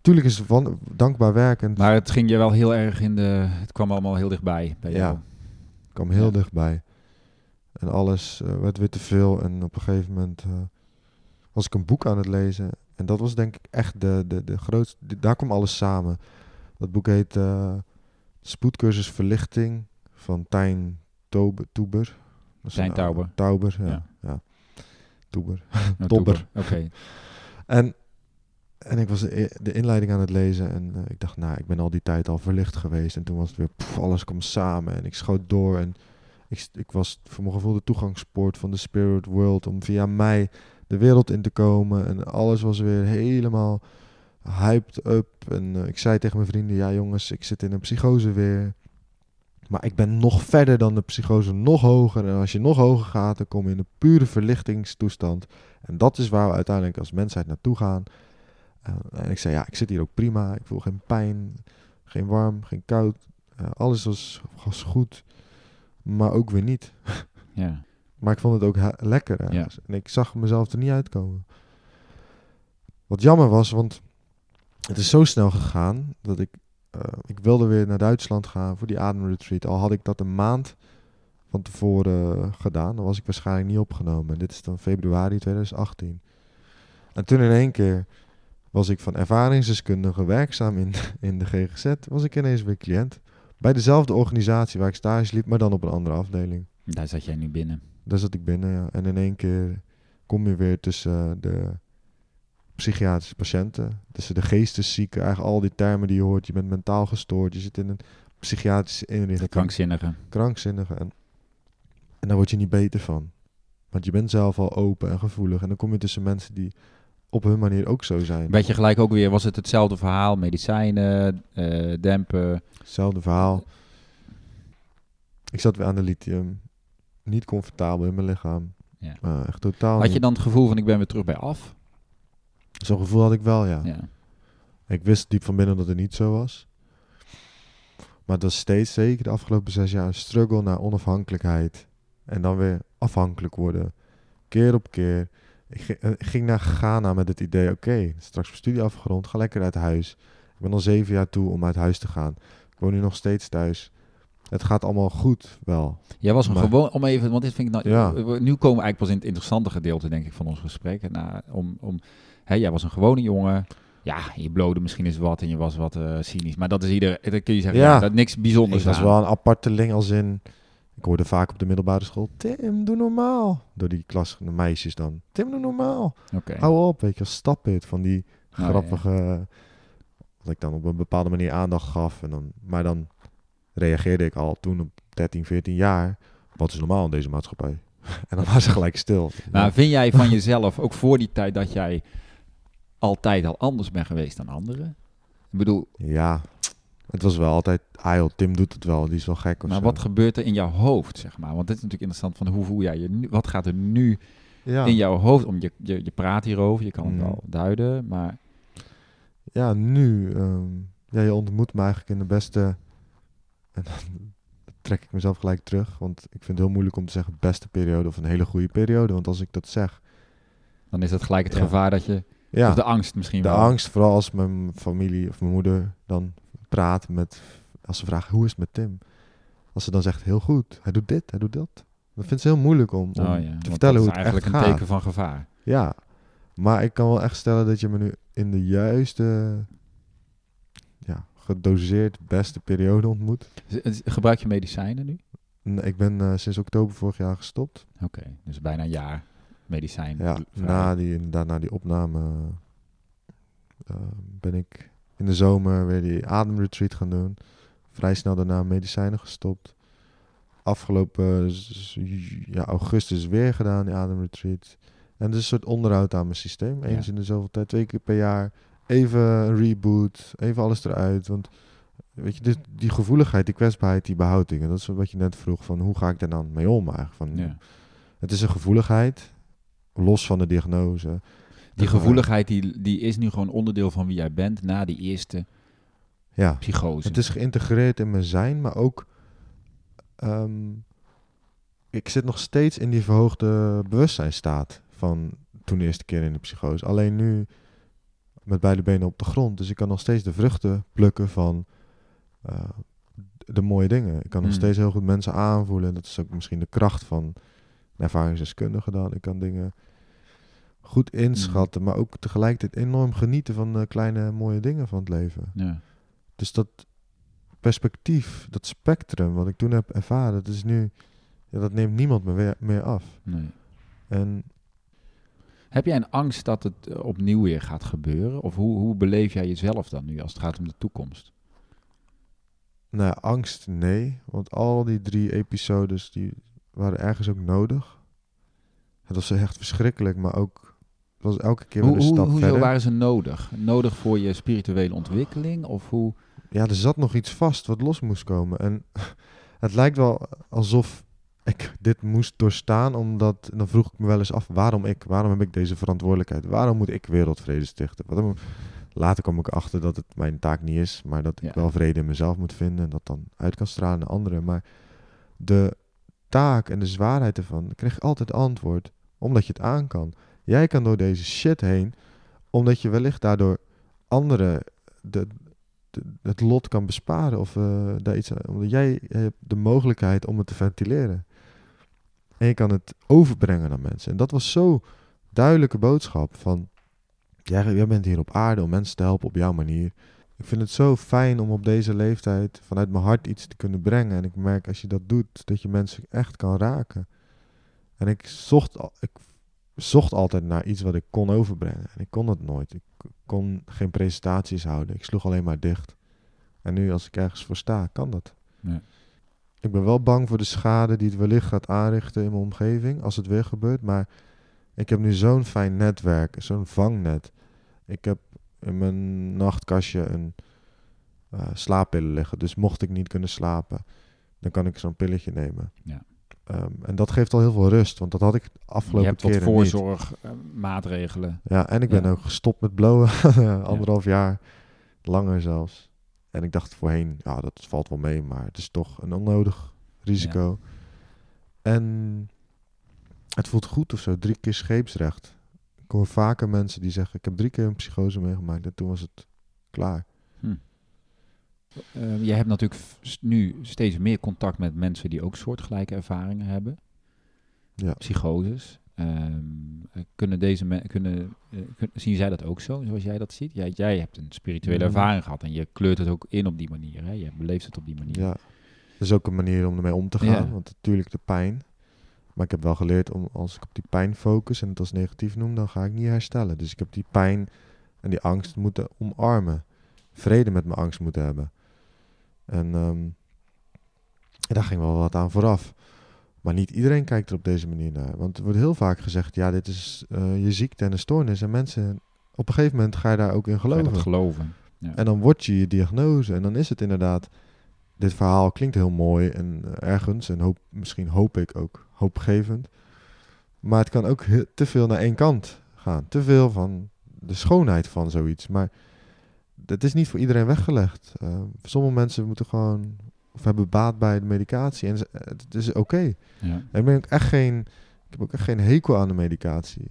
tuurlijk is het van, dankbaar werkend. Maar het ging je wel heel erg in de... Het kwam allemaal heel dichtbij bij jou. Ja, het kwam heel ja. dichtbij. En alles uh, werd weer te veel. En op een gegeven moment uh, was ik een boek aan het lezen. En dat was denk ik echt de, de, de grootste... Daar kwam alles samen. Dat boek heet uh, Spoedcursus Verlichting van Tijn Tober. Toeber. Tijn Tauber. Tauber, ja. ja. ja. Toeber. No, Tobber. Oké. Okay. En, en ik was de, de inleiding aan het lezen. En uh, ik dacht, nou, ik ben al die tijd al verlicht geweest. En toen was het weer, alles kwam samen. En ik schoot door en... Ik, ik, was voor mijn gevoel de toegangspoort van de spirit world om via mij de wereld in te komen. En alles was weer helemaal hyped up. En uh, ik zei tegen mijn vrienden, ja jongens, ik zit in een psychose weer. Maar ik ben nog verder dan de psychose, nog hoger. En als je nog hoger gaat, dan kom je in een pure verlichtingstoestand. En dat is waar we uiteindelijk als mensheid naartoe gaan. Uh, en ik zei, ja, ik zit hier ook prima. Ik voel geen pijn, geen warm, geen koud. Uh, alles was, was goed maar ook weer niet. Ja. Maar ik vond het ook lekker. Ja. En ik zag mezelf er niet uitkomen. Wat jammer was, want het is zo snel gegaan dat ik, uh, ik wilde weer naar Duitsland gaan voor die ademretreat. Al had ik dat een maand van tevoren gedaan, dan was ik waarschijnlijk niet opgenomen. En dit is dan februari 2018. En toen in één keer was ik van ervaringsdeskundige werkzaam in, in de GGZ, was ik ineens weer cliënt. Bij dezelfde organisatie waar ik stage liep, maar dan op een andere afdeling. Daar zat jij nu binnen. Daar zat ik binnen, ja. En in één keer kom je weer tussen de psychiatrische patiënten, tussen de geesteszieken, eigenlijk al die termen die je hoort. Je bent mentaal gestoord, je zit in een psychiatrische inrichting. Krankzinnige. Krankzinnige. En, en daar word je niet beter van. Want je bent zelf al open en gevoelig. En dan kom je tussen mensen die op hun manier ook zo zijn. Weet je gelijk ook weer, was het hetzelfde verhaal? Medicijnen, uh, dempen? Hetzelfde verhaal. Ik zat weer aan de lithium. Niet comfortabel in mijn lichaam. Ja. Uh, echt totaal Had je dan het gevoel van ik ben weer terug bij af? Zo'n gevoel had ik wel, ja. Ja. Ik wist diep van binnen dat het niet zo was. Maar dat is steeds, zeker de afgelopen zes jaar, een struggle naar onafhankelijkheid. En dan weer afhankelijk worden. Keer op keer. Ik ging, ging naar Ghana met het idee, oké, okay, straks mijn studie afgerond, ga lekker uit huis. Ik ben al zeven jaar toe om uit huis te gaan. Ik woon nu nog steeds thuis. Het gaat allemaal goed, wel. Jij was een gewoon, om even, want dit vind ik nou, Ja. nu komen we eigenlijk pas in het interessante gedeelte, denk ik, van ons gesprek. Nou, om, om, hè, jij was een gewone jongen. Ja, je blode misschien eens wat en je was wat eh, cynisch. Maar dat is ieder, dan kun je zeggen, ja, Ja. dat niks bijzonders Ik was aan. wel een aparteling als in... Ik hoorde vaak op de middelbare school... Tim, doe normaal. Door die klas, de meisjes dan. Tim, doe normaal. Oké. Hou op, weet je, als stapit van die Oh, ja. grappige... Dat ik dan op een bepaalde manier aandacht gaf. En dan, maar dan reageerde ik al toen op 13, 14 jaar... Wat is normaal in deze maatschappij? en dan was ze gelijk stil. Nou, vind jij van jezelf, ook voor die tijd, dat jij altijd al anders bent geweest dan anderen? Ik bedoel, Ja, het was wel altijd... Ah joh, Tim doet het wel, die is wel gek of maar zo. wat gebeurt er in jouw hoofd, zeg maar? Want dit is natuurlijk interessant van hoe voel jij je nu? Wat gaat er nu ja. in jouw hoofd om? Je, je, je praat hierover, je kan het Mhm. wel duiden, maar ja, nu, ehm, ja, je ontmoet me eigenlijk in de beste, en dan trek ik mezelf gelijk terug, want ik vind het heel moeilijk om te zeggen beste periode of een hele goede periode, want als ik dat zeg, Dan is het gelijk het Ja. gevaar dat je... ja, Of de angst misschien de wel. angst, vooral als mijn familie of mijn moeder dan praat met, als ze vragen hoe is het met Tim, als ze dan zegt heel goed, hij doet dit, hij doet dat, dan vindt ze heel moeilijk om, om Oh ja, te vertellen dat hoe is het eigenlijk echt een gaat. teken van gevaar. Ja, maar ik kan wel echt stellen dat je me nu in de juiste, ja, gedoseerd beste periode ontmoet. Gebruik je medicijnen nu? Nee, Ik ben eh, sinds oktober vorig jaar gestopt. Oké, dus bijna een jaar medicijn. Ja, na die, inderdaad, na die opname eh, ben ik in de zomer weer die ademretreat gaan doen. Vrij snel daarna medicijnen gestopt. Afgelopen ja, augustus weer gedaan, die ademretreat. En het is een soort onderhoud aan mijn systeem. Eens Ja. in de zoveel tijd, twee keer per jaar. Even een reboot, even alles eruit. Want weet je, die gevoeligheid, die kwetsbaarheid, die behoud ik. En dat is wat je net vroeg, van hoe ga ik daar dan mee om eigenlijk? Van, Ja. Het is een gevoeligheid, los van de diagnose. Die Ja. gevoeligheid die, die is nu gewoon onderdeel van wie jij bent na die eerste Ja, psychose. het is geïntegreerd in mijn zijn, maar ook... ehm, ik zit nog steeds in die verhoogde bewustzijnstaat van toen de eerste keer in de psychose. Alleen nu met beide benen op de grond. Dus ik kan nog steeds de vruchten plukken van eh, de mooie dingen. Ik kan nog Hmm. steeds heel goed mensen aanvoelen. En dat is ook misschien de kracht van een ervaringsdeskundige dan. Ik kan dingen goed inschatten, maar ook tegelijkertijd enorm genieten van de kleine mooie dingen van het leven. ja. Dus dat perspectief, dat spectrum wat ik toen heb ervaren, dat is nu, ja, dat neemt niemand me weer, meer af. nee. En Heb jij een angst dat het eh, opnieuw weer gaat gebeuren? Of hoe, hoe beleef jij jezelf dan nu als het gaat om de toekomst? nou ja, angst, nee. Want al die drie episodes, die waren ergens ook nodig. Het was echt verschrikkelijk, maar ook, was elke keer weer Hoe, een hoe, stap hoezo verder. waren ze nodig? Nodig voor je spirituele ontwikkeling? Of hoe? Ja, er zat nog iets vast wat los moest komen. En het lijkt wel alsof ik dit moest doorstaan, omdat dan vroeg ik me wel eens af, waarom ik? Waarom heb ik deze verantwoordelijkheid? Waarom moet ik wereldvrede stichten? Waarom? Later kwam ik achter dat het mijn taak niet is, maar dat ik Ja. wel vrede in mezelf moet vinden en dat dan uit kan stralen naar anderen. Maar de taak en de zwaarheid ervan kreeg ik altijd antwoord, omdat je het aan kan. Jij kan door deze shit heen, omdat je wellicht daardoor anderen de, het lot kan besparen of eh, daar iets omdat jij hebt de mogelijkheid om het te ventileren. En je kan het overbrengen naar mensen. En dat was zo duidelijke boodschap van jij, bent hier op aarde om mensen te helpen op jouw manier. Ik vind het zo fijn om op deze leeftijd vanuit mijn hart iets te kunnen brengen. En ik merk als je dat doet, dat je mensen echt kan raken. En ik zocht, ik zocht altijd naar iets wat ik kon overbrengen. En ik kon het nooit. Ik kon geen presentaties houden. Ik sloeg alleen maar dicht. En nu als ik ergens voor sta, kan dat. Ik ben wel bang voor de schade die het wellicht gaat aanrichten in mijn omgeving als het weer gebeurt. Maar ik heb nu zo'n fijn netwerk, zo'n vangnet. Ik heb in mijn nachtkastje een eh slaappillen liggen. Dus mocht ik niet kunnen slapen, dan kan ik zo'n pilletje nemen. Ja. Ehm, en dat geeft al heel veel rust, want dat had ik de Je afgelopen hebt wat niet. voorzorgmaatregelen. Ja, en ik ben Ja. ook gestopt met blowen. Anderhalf jaar. Langer zelfs. En ik dacht voorheen, ja, dat valt wel mee, maar het is toch een onnodig risico. En het voelt goed of zo. Drie keer scheepsrecht. Ik hoor vaker mensen die zeggen, ik heb drie keer een psychose meegemaakt en toen was het klaar. Uh, je hebt natuurlijk nu steeds meer contact met mensen die ook soortgelijke ervaringen hebben. Ja. Psychoses. Ehm, eh, kunnen deze kunnen, eh, kun- zien zij dat ook zo, zoals jij dat ziet? Jij, jij hebt een spirituele ervaring gehad en je kleurt het ook in op die manier. Hè? Je beleeft het op die manier. Ja. Dat is ook een manier om ermee om te gaan. Ja. Want natuurlijk de pijn. Maar ik heb wel geleerd om als ik op die pijn focus en het als negatief noem, dan ga ik niet herstellen. Dus ik heb die pijn en die angst moeten omarmen. Vrede met mijn angst moeten hebben. En ehm, daar ging wel wat aan vooraf. Maar niet iedereen kijkt er op deze manier naar. Want er wordt heel vaak gezegd, ja, dit is eh, je ziekte en een stoornis. En mensen, op een gegeven moment ga je daar ook in geloven. geloven? Ja. En dan wordt je je diagnose. En dan is het inderdaad. Dit verhaal klinkt heel mooi en eh, ergens. En hoop, misschien hoop ik ook hoopgevend. Maar het kan ook te veel naar één kant gaan. Te veel van de schoonheid van zoiets. Maar dat is niet voor iedereen weggelegd. Uh, sommige mensen moeten gewoon of hebben baat bij de medicatie en het is oké. Ja. Ik ben ook echt geen, ik heb ook echt geen hekel aan de medicatie.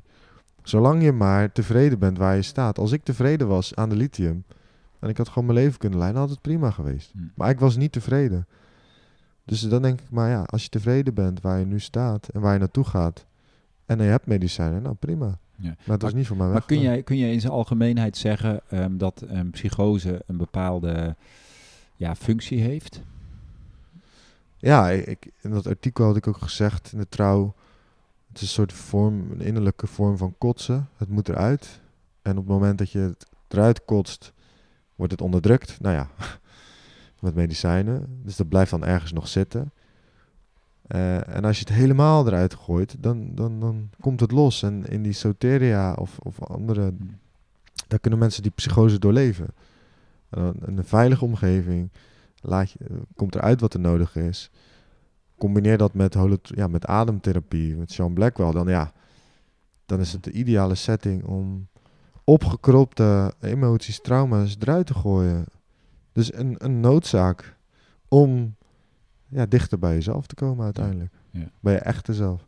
Zolang je maar tevreden bent waar je staat. Als ik tevreden was aan de lithium en ik had gewoon mijn leven kunnen leiden, had het prima geweest. Hm. Maar ik was niet tevreden. Dus dan denk ik, maar ja, als je tevreden bent waar je nu staat en waar je naartoe gaat en je hebt medicijnen, nou prima. Ja. Maar het was niet voor mij Maar kun jij, kun je in zijn algemeenheid zeggen ehm, dat een psychose een bepaalde ja, functie heeft? Ja, ik, in dat artikel had ik ook gezegd in de trouw. Het is een soort vorm, een innerlijke vorm van kotsen. Het moet eruit. En op het moment dat je het eruit kotst, wordt het onderdrukt. Nou ja, met medicijnen. Dus dat blijft dan ergens nog zitten. Eh, en als je het helemaal eruit gooit, dan, dan, dan komt het los. En in die soteria of, of andere, daar kunnen mensen die psychose doorleven. En in een veilige omgeving laat je, eh, komt eruit wat er nodig is. Combineer dat met, ja, met ademtherapie, met Sean Blackwell. Dan, ja, dan is het de ideale setting om opgekropte emoties, trauma's eruit te gooien. Dus een, een noodzaak om ja, dichter bij jezelf te komen uiteindelijk. Ja. Bij je echte zelf.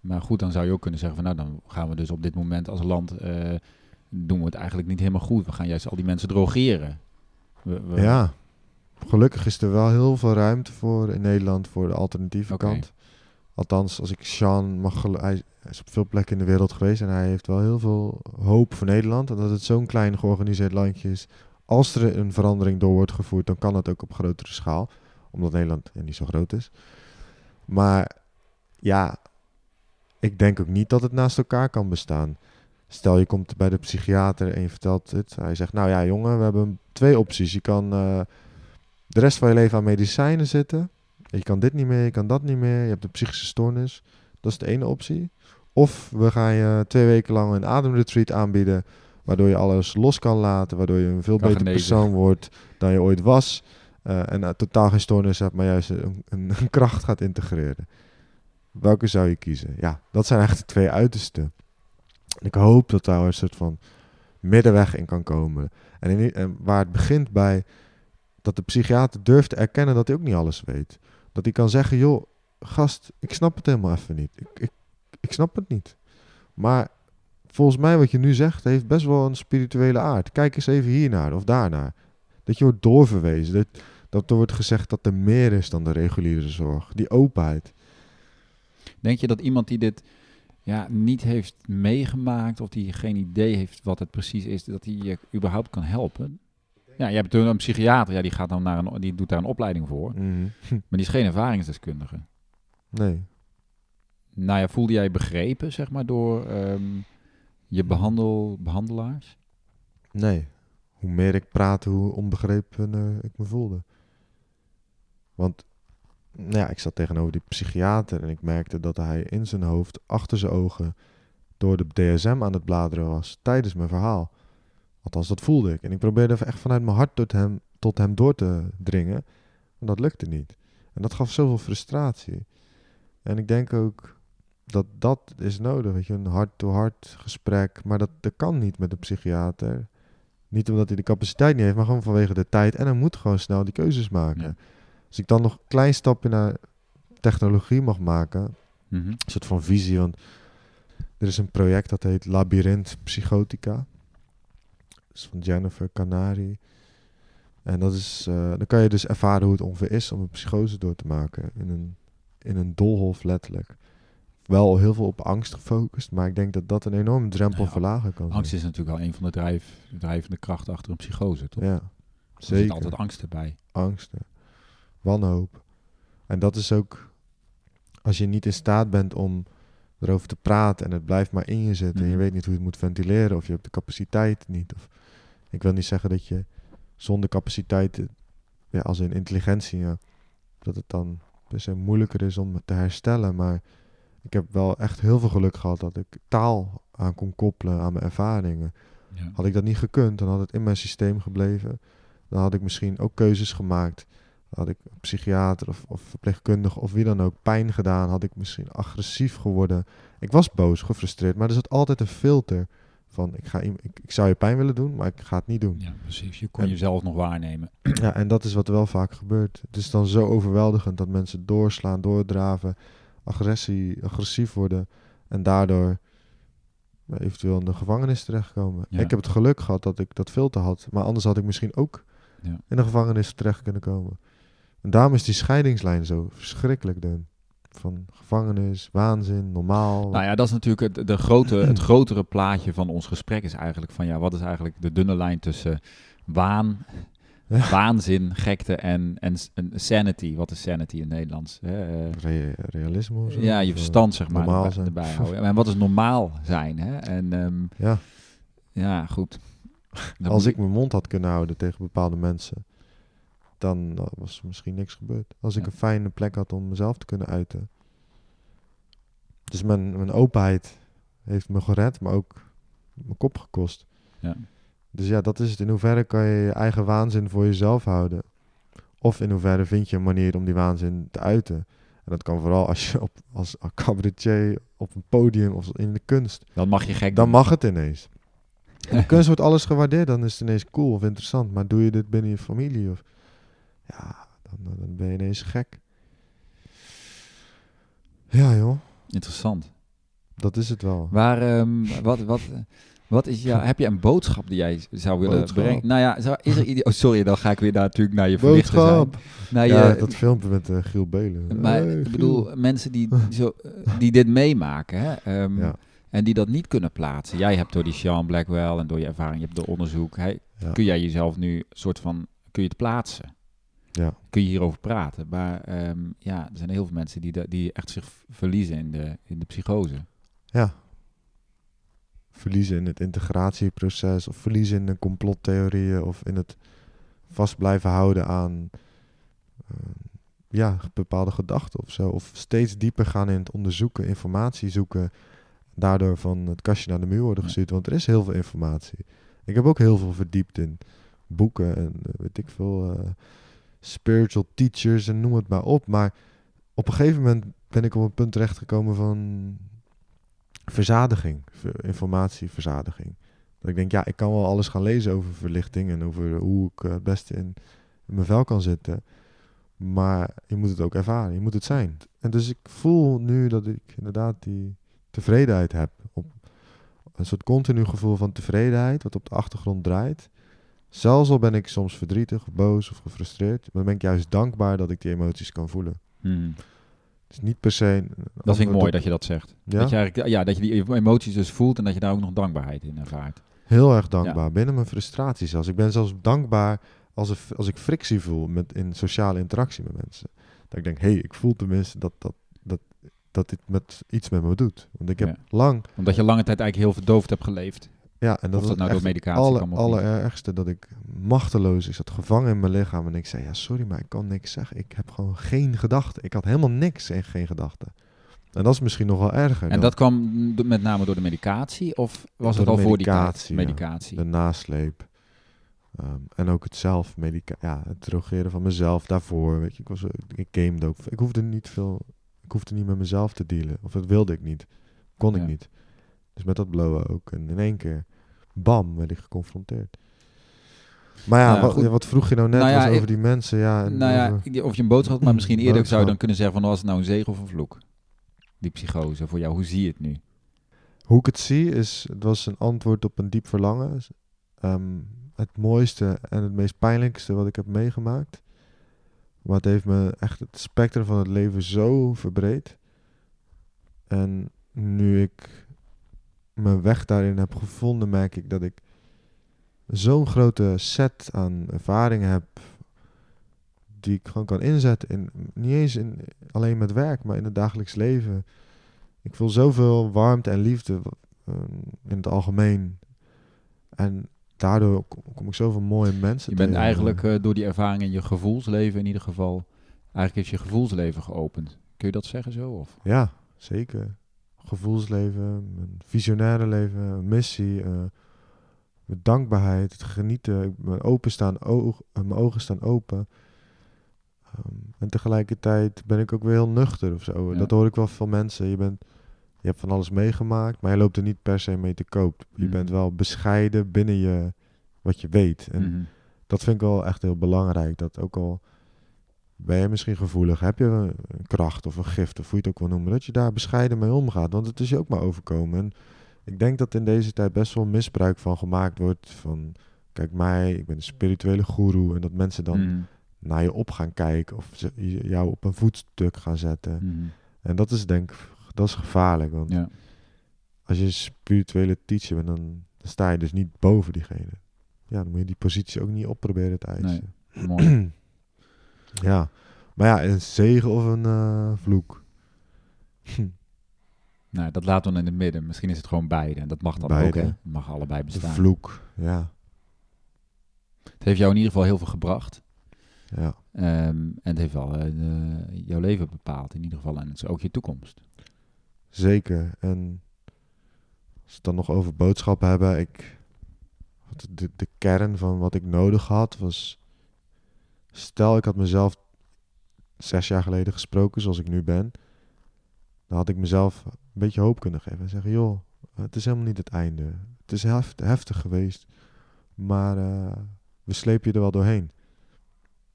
Maar goed, dan zou je ook kunnen zeggen van nou, dan gaan we dus op dit moment als land, eh, doen we het eigenlijk niet helemaal goed. We gaan juist al die mensen drogeren. We, we- Ja, gelukkig is er wel heel veel ruimte voor in Nederland voor de alternatieve kant. Althans, als ik Sean mag hij is op veel plekken in de wereld geweest en hij heeft wel heel veel hoop voor Nederland. En dat het zo'n klein georganiseerd landje is. Als er een verandering door wordt gevoerd, dan kan het ook op grotere schaal. Omdat Nederland ja, niet zo groot is. Maar ja, ik denk ook niet dat het naast elkaar kan bestaan. Stel je komt bij de psychiater en je vertelt het. Hij zegt, nou ja jongen, we hebben twee opties. Je kan eh, de rest van je leven aan medicijnen zitten. Je kan dit niet meer, je kan dat niet meer. Je hebt een psychische stoornis. Dat is de ene optie. Of we gaan je twee weken lang een ademretreat aanbieden. Waardoor je alles los kan laten. Waardoor je een veel Kan beter genezen. persoon wordt dan je ooit was. Eh, en eh, totaal geen stoornis hebt, maar juist een, een, kracht gaat integreren. Welke zou je kiezen? Ja, dat zijn eigenlijk de twee uitersten. En ik hoop dat daar een soort van middenweg in kan komen. En, en waar het begint bij dat de psychiater durft te erkennen dat hij ook niet alles weet. Dat hij kan zeggen, joh, gast, ik snap het helemaal even niet. Ik, ik, ik snap het niet. Maar volgens mij wat je nu zegt, heeft best wel een spirituele aard. Kijk eens even hiernaar of daarnaar. Dat je wordt doorverwezen. Dat, dat er wordt gezegd dat er meer is dan de reguliere zorg. Die openheid. Denk je dat iemand die dit ja, niet heeft meegemaakt of die geen idee heeft wat het precies is, dat hij je überhaupt kan helpen? Ja, je hebt toen een psychiater, ja, die, gaat dan naar een, die doet daar een opleiding voor, Mhm. maar die is geen ervaringsdeskundige. Nee. Nou ja, voelde jij begrepen, zeg maar, door ehm, je behandel, behandelaars? Nee. Hoe meer ik praatte, hoe onbegrepener ik me voelde. Want nou ja, ik zat tegenover die psychiater en ik merkte dat hij in zijn hoofd, achter zijn ogen, door de DSM aan het bladeren was tijdens mijn verhaal. Althans, dat voelde ik. En ik probeerde echt vanuit mijn hart tot hem, tot hem door te dringen. En dat lukte niet. En dat gaf zoveel frustratie. En ik denk ook dat dat is nodig. Weet je, een hart-to-hart gesprek. Maar dat, dat kan niet met een psychiater. Niet omdat hij de capaciteit niet heeft, maar gewoon vanwege de tijd. En hij moet gewoon snel die keuzes maken. Als ik dan nog een klein stapje naar technologie mag maken, Mhm. een soort van visie. Want er is een project dat heet Labyrinth Psychotica. Dat is van Jennifer Canari. En dat is, eh, dan kan je dus ervaren hoe het ongeveer is om een psychose door te maken. In een, in een doolhof letterlijk. Wel heel veel op angst gefocust, maar ik denk dat dat een enorme drempel Nou ja, verlagen kan Angst zijn. is natuurlijk wel een van de drijf, drijvende krachten achter een psychose, toch? Ja, Er zit zeker. altijd angst erbij. angsten, wanhoop. En dat is ook, als je niet in staat bent om erover te praten en het blijft maar in je zitten en je Mhm. weet niet hoe je het moet ventileren of je hebt de capaciteit niet. Of, ik wil niet zeggen dat je zonder capaciteit, ja, als in intelligentie, ja, dat het dan per se moeilijker is om te herstellen. Maar ik heb wel echt heel veel geluk gehad dat ik taal aan kon koppelen aan mijn ervaringen. Ja. Had ik dat niet gekund, dan had het in mijn systeem gebleven. Dan had ik misschien ook keuzes gemaakt. Had ik een psychiater of, of verpleegkundige of wie dan ook pijn gedaan. Had ik misschien agressief geworden. Ik was boos, gefrustreerd, maar er zat altijd een filter Van, ik, ga, ik, ik zou je pijn willen doen, maar ik ga het niet doen. Ja, precies. Je kon En- jezelf nog waarnemen. Ja, en dat is wat wel vaak gebeurt. Het is dan zo overweldigend dat mensen doorslaan, doordraven, agressie, agressief worden en daardoor eventueel in de gevangenis terechtkomen. Ja. Ik heb het geluk gehad dat ik dat filter had, maar anders had ik misschien ook Ja. in de gevangenis terecht kunnen komen. En daarom is die scheidingslijn zo verschrikkelijk dun. Van gevangenis, waanzin, normaal. Nou ja, dat is natuurlijk het, de grote, het grotere plaatje van ons gesprek is eigenlijk van ja, wat is eigenlijk de dunne lijn tussen waan, Ja. waanzin, gekte en, en, sanity. Wat is sanity in het Nederlands? Hè? Eh, Re- realisme of zo? ja, je verstand zeg maar normaal erbij, houden. En wat is normaal zijn? Hè? En ehm, Ja, ja, goed. Als ik mijn mond had kunnen houden tegen bepaalde mensen, dan was er misschien niks gebeurd. Als ik Ja. een fijne plek had om mezelf te kunnen uiten. Dus mijn, mijn openheid heeft me gered, maar ook mijn kop gekost. Ja. Dus ja, dat is het. In hoeverre kan je je eigen waanzin voor jezelf houden? Of in hoeverre vind je een manier om die waanzin te uiten? En dat kan vooral als je op, als cabaretier op een podium of in de kunst Dan mag je gek dan doen. mag het ineens. In de kunst wordt alles gewaardeerd, dan is het ineens cool of interessant. Maar doe je dit binnen je familie? Of, ja, dan, dan ben je ineens gek. Ja, joh, Interessant. dat is het wel. Waar, ehm, wat, wat, wat is jou, heb je een boodschap die jij zou willen Boodschap. brengen? Nou ja, zou, is er oh, sorry, dan ga ik weer naar, natuurlijk naar je verlichte Boodschap. zijn. Naar Ja, je, dat filmpje met eh, Giel Belen. maar Hey, ik Giel. bedoel, mensen die, zo, eh, die dit meemaken hè, ehm, Ja, en die dat niet kunnen plaatsen. Jij hebt door die Sean Blackwell en door je ervaring, je hebt de onderzoek. Hey, ja, kun jij jezelf nu soort van, kun je het plaatsen? Ja. Kun je hierover praten? Maar ehm, ja, er zijn heel veel mensen die, de- die echt zich verliezen in de, in de psychose. ja. Verliezen in het integratieproces of verliezen in de complottheorieën of in het vast blijven houden aan eh, ja, bepaalde gedachten of zo. Of steeds dieper gaan in het onderzoeken, informatie zoeken. Daardoor van het kastje naar de muur worden Ja. gestuurd. Want er is heel veel informatie. Ik heb ook heel veel verdiept in boeken en eh, weet ik veel, eh, spiritual teachers en noem het maar op. Maar op een gegeven moment ben ik op een punt terechtgekomen van verzadiging, ver- informatieverzadiging. Dat ik denk, ja, ik kan wel alles gaan lezen over verlichting en over hoe ik het beste in, in mijn vel kan zitten. Maar je moet het ook ervaren, je moet het zijn. En dus ik voel nu dat ik inderdaad die tevredenheid heb. Op een soort continu gevoel van tevredenheid, wat op de achtergrond draait. Zelfs al ben ik soms verdrietig, of boos of gefrustreerd, maar dan ben ik juist dankbaar dat ik die emoties kan voelen. Hmm. Het is niet per se. Dat vind ik mooi dat je dat zegt. Ja? Dat je eigenlijk, ja, dat je die emoties dus voelt en dat je daar ook nog dankbaarheid in ervaart. Heel erg dankbaar. Binnen mijn frustratie zelfs. Ik ben zelfs dankbaar als, er, als ik frictie voel met, in sociale interactie met mensen. Dat ik denk, hé, hey, ik voel tenminste dat, dat, dat, dat dit met, iets met me doet. Want ik heb Ja. lang... Omdat je lange tijd eigenlijk heel verdoofd hebt geleefd. Ja, en dat Of dat was nou door medicatie het of niet. allerergste. Dat ik machteloos, ik zat gevangen in mijn lichaam. En ik zei, ja, sorry, maar ik kan niks zeggen. Ik heb gewoon geen gedachten. Ik had helemaal niks en geen gedachten. En dat is misschien nog wel erger. En dan dat kwam met name door de medicatie? Of was Door het al voor die medicatie, ja. Medicatie. de nasleep. Ehm, en ook het zelf, ja, het drogeren van mezelf daarvoor. Weet je, ik, was, ik gamede ook. Ik hoefde niet veel, ik hoefde niet met mezelf te dealen. Of dat wilde ik niet. Kon ik Ja. niet. Dus met dat blowen ook. En in één keer, bam, werd ik geconfronteerd. Maar ja, Nou wat, goed. ja, wat vroeg je nou net Nou ja, over die mensen? Ja, en nou ja, ik- of je een boodschap had, maar misschien eerder zou je dan kunnen zeggen van was het nou een zegen of een vloek? Die psychose voor jou, hoe zie je het nu? Hoe ik het zie is, het was een antwoord op een diep verlangen. Ehm, het mooiste en het meest pijnlijkste wat ik heb meegemaakt. Maar het heeft me echt het spectrum van het leven zo verbreed. En nu ik mijn weg daarin heb gevonden, merk ik dat ik zo'n grote set aan ervaringen heb. Die ik gewoon kan inzetten. In, niet eens in, alleen met werk, maar in het dagelijks leven. Ik voel zoveel warmte en liefde eh, in het algemeen. En daardoor kom, ik zoveel mooie mensen Je bent tegen. eigenlijk eh, door die ervaring in je gevoelsleven in ieder geval, eigenlijk is je gevoelsleven geopend. Kun je dat zeggen zo? Of? Ja, zeker. Gevoelsleven, mijn visionaire leven, missie, eh, mijn dankbaarheid, het genieten, mijn, openstaan oog, eh, mijn ogen staan open. Ehm, en tegelijkertijd ben ik ook weer heel nuchter of zo. Ja. Dat hoor ik wel van mensen. Je bent, Je hebt van alles meegemaakt, maar je loopt er niet per se mee te koop. Je Mhm. bent wel bescheiden binnen je, wat je weet. En Mhm. dat vind ik wel echt heel belangrijk. Dat ook al ben je misschien gevoelig, heb je een kracht of een gift, of hoe je het ook wil noemen, dat je daar bescheiden mee omgaat. Want het is je ook maar overkomen. En ik denk dat in deze tijd best wel misbruik van gemaakt wordt. Van, kijk mij, ik ben een spirituele goeroe. En dat mensen dan Mhm. naar je op gaan kijken of ze jou op een voetstuk gaan zetten. Mhm. En dat is denk ik, dat is gevaarlijk. Want Ja. als je een spirituele teacher bent, dan, dan sta je dus niet boven diegene. Ja, dan moet je die positie ook niet op proberen te eisen. Mooi. ja, maar ja, een zegen of een eh, vloek. Nou, dat laten we in het midden. Misschien is het gewoon beide. En dat mag dan Beide. ook, hè? Het mag allebei De bestaan. vloek, ja. Het heeft jou in ieder geval heel veel gebracht. ja. Ehm, en het heeft wel eh, jouw leven bepaald in ieder geval. En het is ook je toekomst. Zeker. En als we het dan nog over boodschappen hebben, ik, de, de kern van wat ik nodig had was, stel ik had mezelf zes jaar geleden gesproken zoals ik nu ben, dan had ik mezelf een beetje hoop kunnen geven en zeggen, joh, het is helemaal niet het einde. Het is heft- heftig geweest, maar eh, we slepen je er wel doorheen.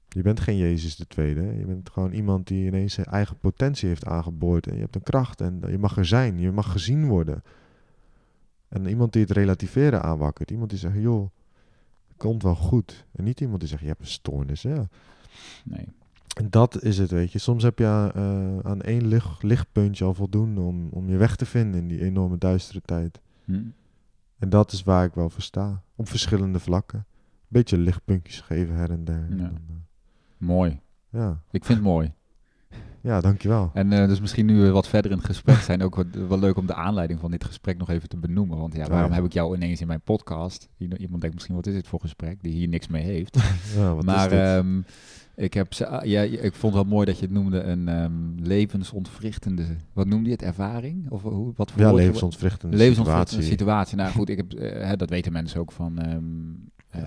Je bent geen Jezus de tweede. Je bent gewoon iemand die ineens zijn eigen potentie heeft aangeboord. En je hebt een kracht en je mag er zijn. Je mag gezien worden. En iemand die het relativeren aanwakkert. Iemand die zegt, joh, komt wel goed. En niet iemand die zegt, je hebt een stoornis. Ja. Nee. En dat is het, weet je. Soms heb je aan, eh, aan één licht, lichtpuntje al voldoende om, om je weg te vinden in die enorme duistere tijd. Hm? En dat is waar ik wel voor sta. Op verschillende vlakken. Beetje lichtpuntjes geven her en der. En Ja. dan, eh, Mooi. ja. Ik vind het mooi. Ja, dankjewel. En eh, dus misschien nu we wat verder in het gesprek zijn, ook wat, wel leuk om de aanleiding van dit gesprek nog even te benoemen. Want ja, Oh, waarom ja. heb ik jou ineens in mijn podcast? Iemand denkt misschien, wat is dit voor gesprek? Die hier niks mee heeft. Ja, wat maar is dit? ehm, ik, heb, ah, ja, ik vond het wel mooi dat je het noemde een ehm, levensontwrichtende, wat noemde je het, ervaring? Of hoe, wat voor ja, levensontwrichtende levensontwrichtende situatie. situatie. Nou goed, ik heb, eh, hè, dat weten mensen ook van, ehm, eh,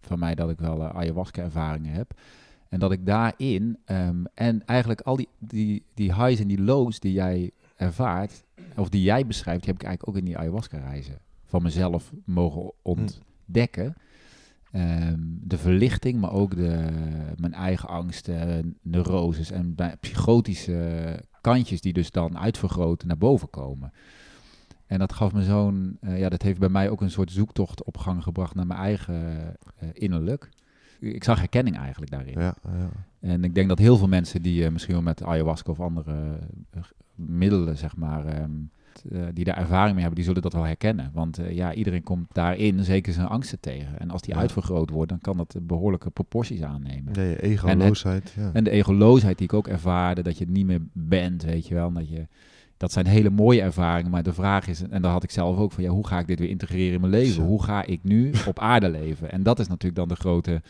van mij dat ik wel ayahuasca ervaringen heb. En dat ik daarin, ehm, en eigenlijk al die, die, die highs en die lows die jij ervaart, of die jij beschrijft, die heb ik eigenlijk ook in die ayahuasca reizen van mezelf mogen ontdekken. Ehm, de verlichting, maar ook de, mijn eigen angsten, neuroses en psychotische kantjes die dus dan uitvergroten naar boven komen. En dat gaf me zo'n, eh, ja, dat heeft bij mij ook een soort zoektocht op gang gebracht naar mijn eigen eh, innerlijk. Ik zag herkenning eigenlijk daarin. Ja, ja. En ik denk dat heel veel mensen die eh, misschien wel met ayahuasca of andere eh, middelen, zeg maar, ehm, eh, die daar ervaring mee hebben, die zullen dat wel herkennen. Want ja, iedereen komt daarin zeker zijn angsten tegen. En als die Ja. uitvergroot wordt, dan kan dat eh, behoorlijke proporties aannemen. Nee, je egoloosheid. Ja. En de egoloosheid die ik ook ervaarde, dat je het niet meer bent, weet je wel. en Dat, je, dat zijn hele mooie ervaringen, maar de vraag is, en daar had ik zelf ook van, ja, hoe ga ik dit weer integreren in mijn leven? Hoe ga ik nu op aarde leven? En dat is natuurlijk dan de grote,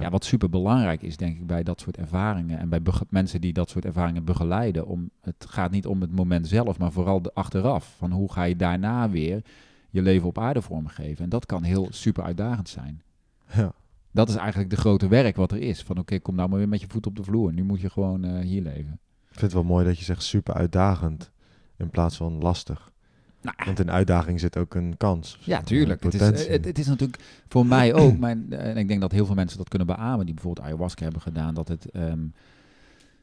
ja. wat super belangrijk is, denk ik, bij dat soort ervaringen. En bij mensen die dat soort ervaringen begeleiden. Om, het gaat niet om het moment zelf, maar vooral de achteraf. Van hoe ga je daarna weer je leven op aarde vormgeven? En dat kan heel super uitdagend zijn. ja. Dat is eigenlijk de grote werk wat er is. Van oké, kom nou maar weer met je voet op de vloer. Nu moet je gewoon eh, hier leven. Ik vind het wel mooi dat je zegt super uitdagend in plaats van lastig. Nou, Want in uitdaging zit ook een kans. Ja, tuurlijk. Het is, eh, het, het is natuurlijk voor mij ook, mijn, eh, en ik denk dat heel veel mensen dat kunnen beamen, die bijvoorbeeld ayahuasca hebben gedaan, dat het ehm,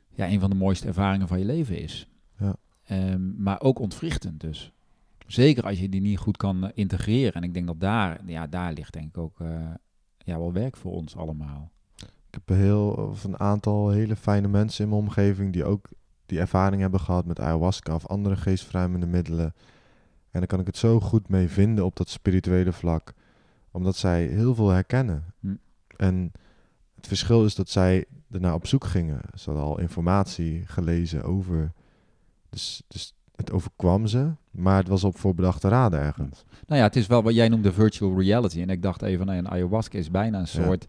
ja, een van de mooiste ervaringen van je leven is. Ja. Ehm, maar ook ontwrichtend dus. Zeker als je die niet goed kan eh, integreren. En ik denk dat daar, ja, daar ligt denk ik ook ja, wel werk voor ons allemaal. Ik heb een heel, of een aantal hele fijne mensen in mijn omgeving die ook die ervaring hebben gehad met ayahuasca of andere geestverruimende middelen. En daar kan ik het zo goed mee vinden op dat spirituele vlak. Omdat zij heel veel herkennen. Hm. En het verschil is dat zij ernaar op zoek gingen. Ze hadden al informatie gelezen over. Dus, dus het overkwam ze, maar het was op voorbedachte raden ergens. Nou ja, het is wel wat jij noemde virtual reality. En ik dacht even, nou, ja, een ayahuasca is bijna een soort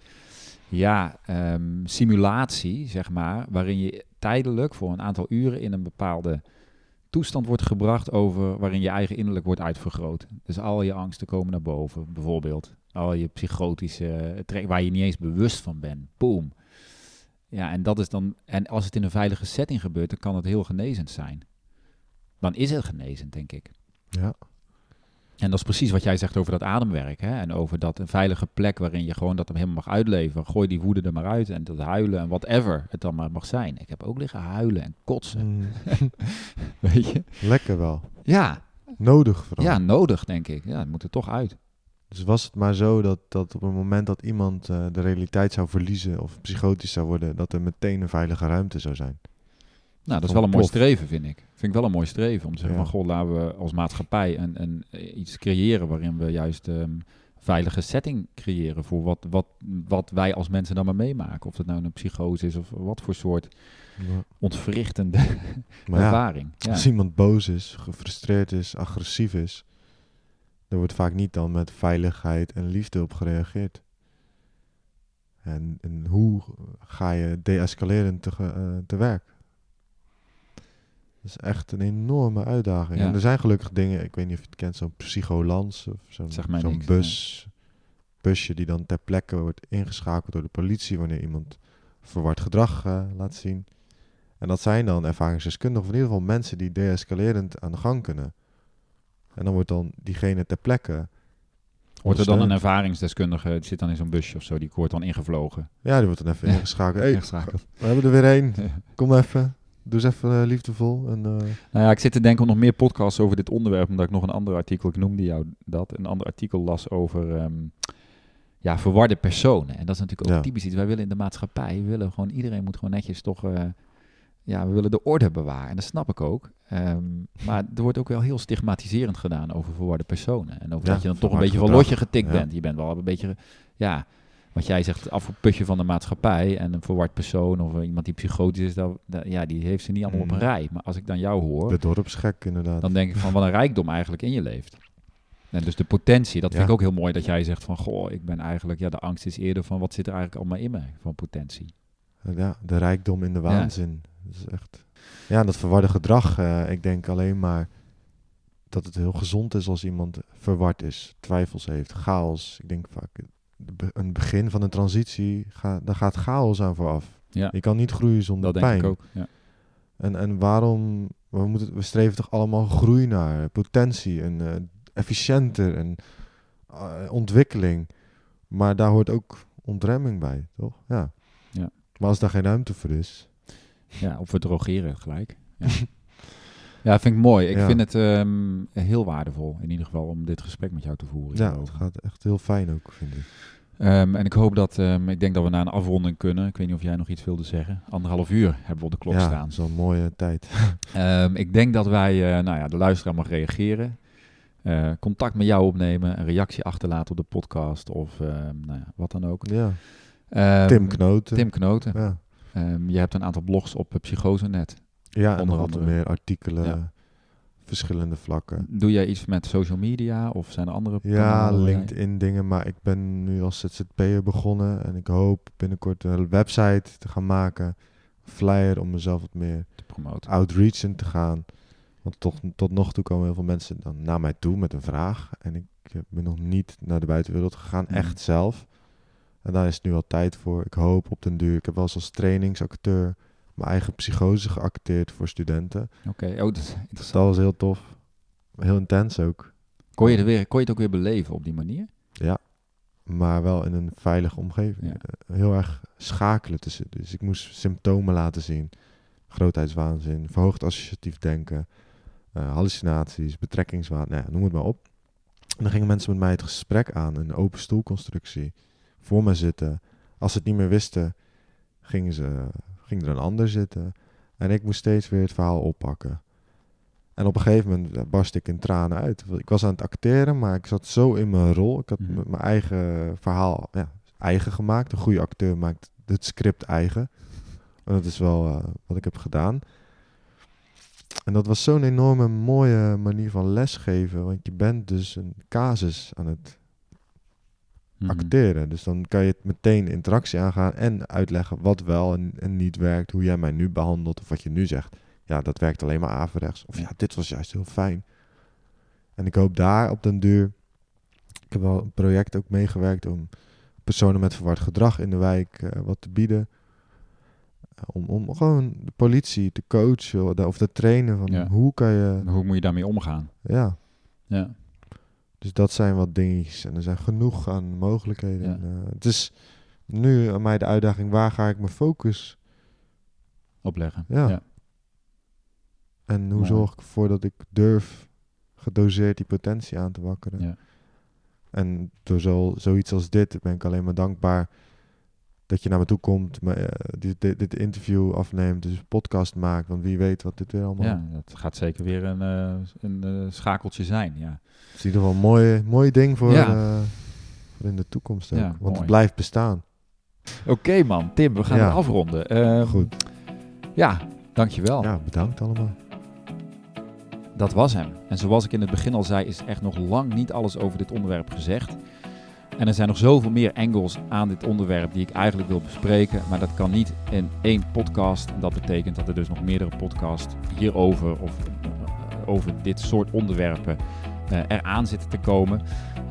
ja. ehm, simulatie, zeg maar, waarin je tijdelijk voor een aantal uren in een bepaalde toestand wordt gebracht over waarin je eigen innerlijk wordt uitvergroot. Dus al je angsten komen naar boven, bijvoorbeeld. Al je psychotische trek waar je niet eens bewust van bent. Boom. Ja, en dat is dan. En als het in een veilige setting gebeurt, dan kan het heel genezend zijn. dan is het genezend, denk ik. Ja. En dat is precies wat jij zegt over dat ademwerk. Hè? En over dat een veilige plek waarin je gewoon dat hem helemaal mag uitleven. Gooi die woede er maar uit en dat huilen en whatever het dan maar mag zijn. Ik heb ook liggen huilen en kotsen, Mm, weet je. lekker wel. Ja, Nodig vooral. ja, nodig denk ik. Ja, het moet er toch uit. Dus was het maar zo dat, dat op het moment dat iemand eh, de realiteit zou verliezen of psychotisch zou worden, dat er meteen een veilige ruimte zou zijn. Nou, dat is wel een mooi streven, vind ik. Vind ik wel een mooi streven om te zeggen Ja. van, goh, laten we als maatschappij een, een, eh, iets creëren waarin we juist ehm, veilige setting creëren voor wat, wat, wat wij als mensen dan maar meemaken. Of het nou een psychose is of wat voor soort Ja. ontwrichtende Maar ervaring. Ja. als iemand boos is, gefrustreerd is, agressief is, er wordt vaak niet dan met veiligheid en liefde op gereageerd. En, en hoe ga je deescalerend te, eh, te werk? Dat is echt een enorme uitdaging. Ja. En er zijn gelukkig dingen, ik weet niet of je het kent, zo'n psycholans of zo'n zo'n bus, busje die dan ter plekke wordt ingeschakeld door de politie wanneer iemand verward gedrag eh, laat zien. En dat zijn dan ervaringsdeskundigen, of in ieder geval mensen die deescalerend aan de gang kunnen. En dan wordt dan diegene ter plekke. Wordt er dan een ervaringsdeskundige, die zit dan in zo'n busje of zo, die wordt dan ingevlogen. Ja, die wordt dan even ingeschakeld. Hey, Ingeschakeld. we hebben er weer één. Kom even. Doe eens even eh, liefdevol. En, eh, Nou ja, ik zit te denken om nog meer podcasts over dit onderwerp, omdat ik nog een ander artikel, ik noemde jou dat, een ander artikel las over ehm, ja, verwarde personen. En dat is natuurlijk ook Ja. typisch iets. Wij willen in de maatschappij, we willen gewoon, iedereen moet gewoon netjes toch, eh, ja, we willen de orde bewaren. En dat snap ik ook. Ehm, maar er wordt ook wel heel stigmatiserend gedaan over verwarde personen. En over Ja, dat je dan toch een beetje van lotje getikt Ja. bent. Je bent wel een beetje, ja, wat jij zegt, het afputje van de maatschappij. En een verward persoon of iemand die psychotisch is, dat, dat- ja, die heeft ze niet allemaal op een Mm. rij. Maar als ik dan jou hoor, de dorpsgek inderdaad. dan denk ik van wat een rijkdom eigenlijk in je leeft. En dus de potentie, dat vind Ja. ik ook heel mooi dat jij zegt van goh, ik ben eigenlijk, ja, de angst is eerder van wat zit er eigenlijk allemaal in mij van potentie. Ja, de rijkdom in de waanzin. Dat is echt... Ja, dat verwarde gedrag. eh, ik denk alleen maar dat het heel gezond is als iemand verward is, twijfels heeft, chaos. Ik denk vaak, een begin van een transitie, ga, daar gaat chaos aan vooraf. Ja, Je kan niet groeien zonder dat denk pijn. ik ook. Ja. En, en waarom, we, moeten, we streven toch allemaal groei naar, potentie en eh, efficiënter en eh, ontwikkeling. Maar daar hoort ook ontremming bij, toch? Ja. Ja. Maar als daar geen ruimte voor is, ja, of we drogeren gelijk. Ja, ja vind ik mooi. Ik Ja. vind het ehm, heel waardevol in ieder geval om dit gesprek met jou te voeren. ja, het gaat echt heel fijn ook, vind ik. Ehm, en ik hoop dat, ehm, ik denk dat we naar een afronding kunnen. Ik weet niet of jij nog iets wilde zeggen. Anderhalf uur hebben we op de klok ja, staan. zo'n mooie tijd. Ik denk dat wij, eh, nou ja, de luisteraar mag reageren. Eh, contact met jou opnemen, een reactie achterlaten op de podcast of nou ja, wat dan ook. Ja. Tim Knoten. Tim Knoten. Ja, je hebt een aantal blogs op uh, Psychosenet. Ja en Onder nog wat meer artikelen, Ja. verschillende vlakken. Doe jij iets met social media of zijn er andere Ja, LinkedIn dingen, maar ik ben nu als ZZP'er begonnen en ik hoop binnenkort een website te gaan maken, flyer om mezelf wat meer te promoten? outreachen te gaan. Want toch, tot nog toe komen heel veel mensen dan naar mij toe met een vraag en ik ben nog niet naar de buitenwereld gegaan, Mhm. echt zelf. En daar is het nu al tijd voor. Ik hoop op den duur. Ik heb wel eens als trainingsacteur mijn eigen psychose geacteerd voor studenten. Oké, oh, dat is interessant. Dat was heel tof. Heel intens ook. Kon je, er weer, kon je het ook weer beleven op die manier? Ja, maar wel in een veilige omgeving. Ja. Eh, Heel erg schakelen tussen. Dus ik moest symptomen laten zien. Grootheidswaanzin, verhoogd associatief denken, eh, hallucinaties, betrekkingswaan, nou ja, noem het maar op. En dan gingen mensen met mij het gesprek aan, een open stoelconstructie, voor me zitten. Als ze het niet meer wisten, gingen ze, ging er een ander zitten. En ik moest steeds weer het verhaal oppakken. En op een gegeven moment eh, barst ik in tranen uit. Ik was aan het acteren, maar ik zat zo in mijn rol. Ik had Mhm. mijn eigen verhaal ja, eigen gemaakt. Een goede acteur maakt het script eigen. En dat is wel eh, wat ik heb gedaan. En dat was zo'n enorme mooie manier van lesgeven. Want je bent dus een casus aan het Mhm. acteren. Dus dan kan je het meteen interactie aangaan en uitleggen wat wel en, en niet werkt. Hoe jij mij nu behandelt of wat je nu zegt. Ja, dat werkt alleen maar averechts. Of ja, dit was juist heel fijn. En ik hoop daar op den duur... Ik heb wel een project ook meegewerkt om personen met verward gedrag in de wijk eh, wat te bieden. Om, om gewoon de politie te coachen of te trainen van Ja. hoe kan je... Hoe moet je daarmee omgaan? Ja, Ja. Dus dat zijn wat dingetjes. En er zijn genoeg aan mogelijkheden. Ja. En, eh, het is nu aan mij de uitdaging, waar ga ik mijn focus? Opleggen. Ja. ja. En hoe zorg ik ervoor dat ik durf gedoseerd die potentie aan te wakkeren? Ja. En door zo, zoiets als dit ben ik alleen maar dankbaar dat je naar me toe komt, me, eh, dit, dit, dit interview afneemt, dus podcast maakt. Want wie weet wat dit weer allemaal... Ja, dat gaat zeker weer een, eh, een schakeltje zijn. Ja. Het is in ieder geval een mooi, mooi ding voor, Ja. eh, voor in de toekomst ook. Ja, want mooi. het blijft bestaan. Oké man, Tim, we gaan Ja. het afronden. Ehm, Goed. Ja, dankjewel. Ja, bedankt allemaal. Dat was hem. En zoals ik in het begin al zei, is echt nog lang niet alles over dit onderwerp gezegd. En er zijn nog zoveel meer angles aan dit onderwerp die ik eigenlijk wil bespreken. Maar dat kan niet in één podcast. En dat betekent dat er dus nog meerdere podcasts hierover of eh, over dit soort onderwerpen eraan zitten te komen.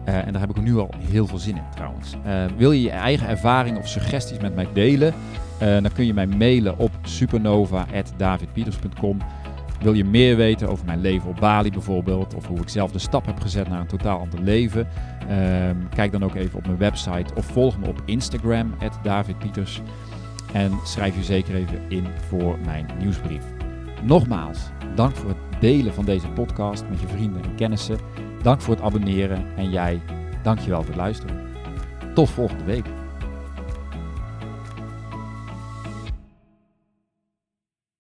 Eh, en daar heb ik nu al heel veel zin in trouwens. Eh, wil je je eigen ervaring of suggesties met mij delen? Eh, dan kun je mij mailen op supernova.davidpieters.com. Wil je meer weten over mijn leven op Bali bijvoorbeeld, of hoe ik zelf de stap heb gezet naar een totaal ander leven? Ehm, kijk dan ook even op mijn website of volg me op Instagram, @davidpieters. En schrijf je zeker even in voor mijn nieuwsbrief. Nogmaals, dank voor het delen van deze podcast met je vrienden en kennissen. Dank voor het abonneren en jij, dankjewel voor het luisteren. Tot volgende week.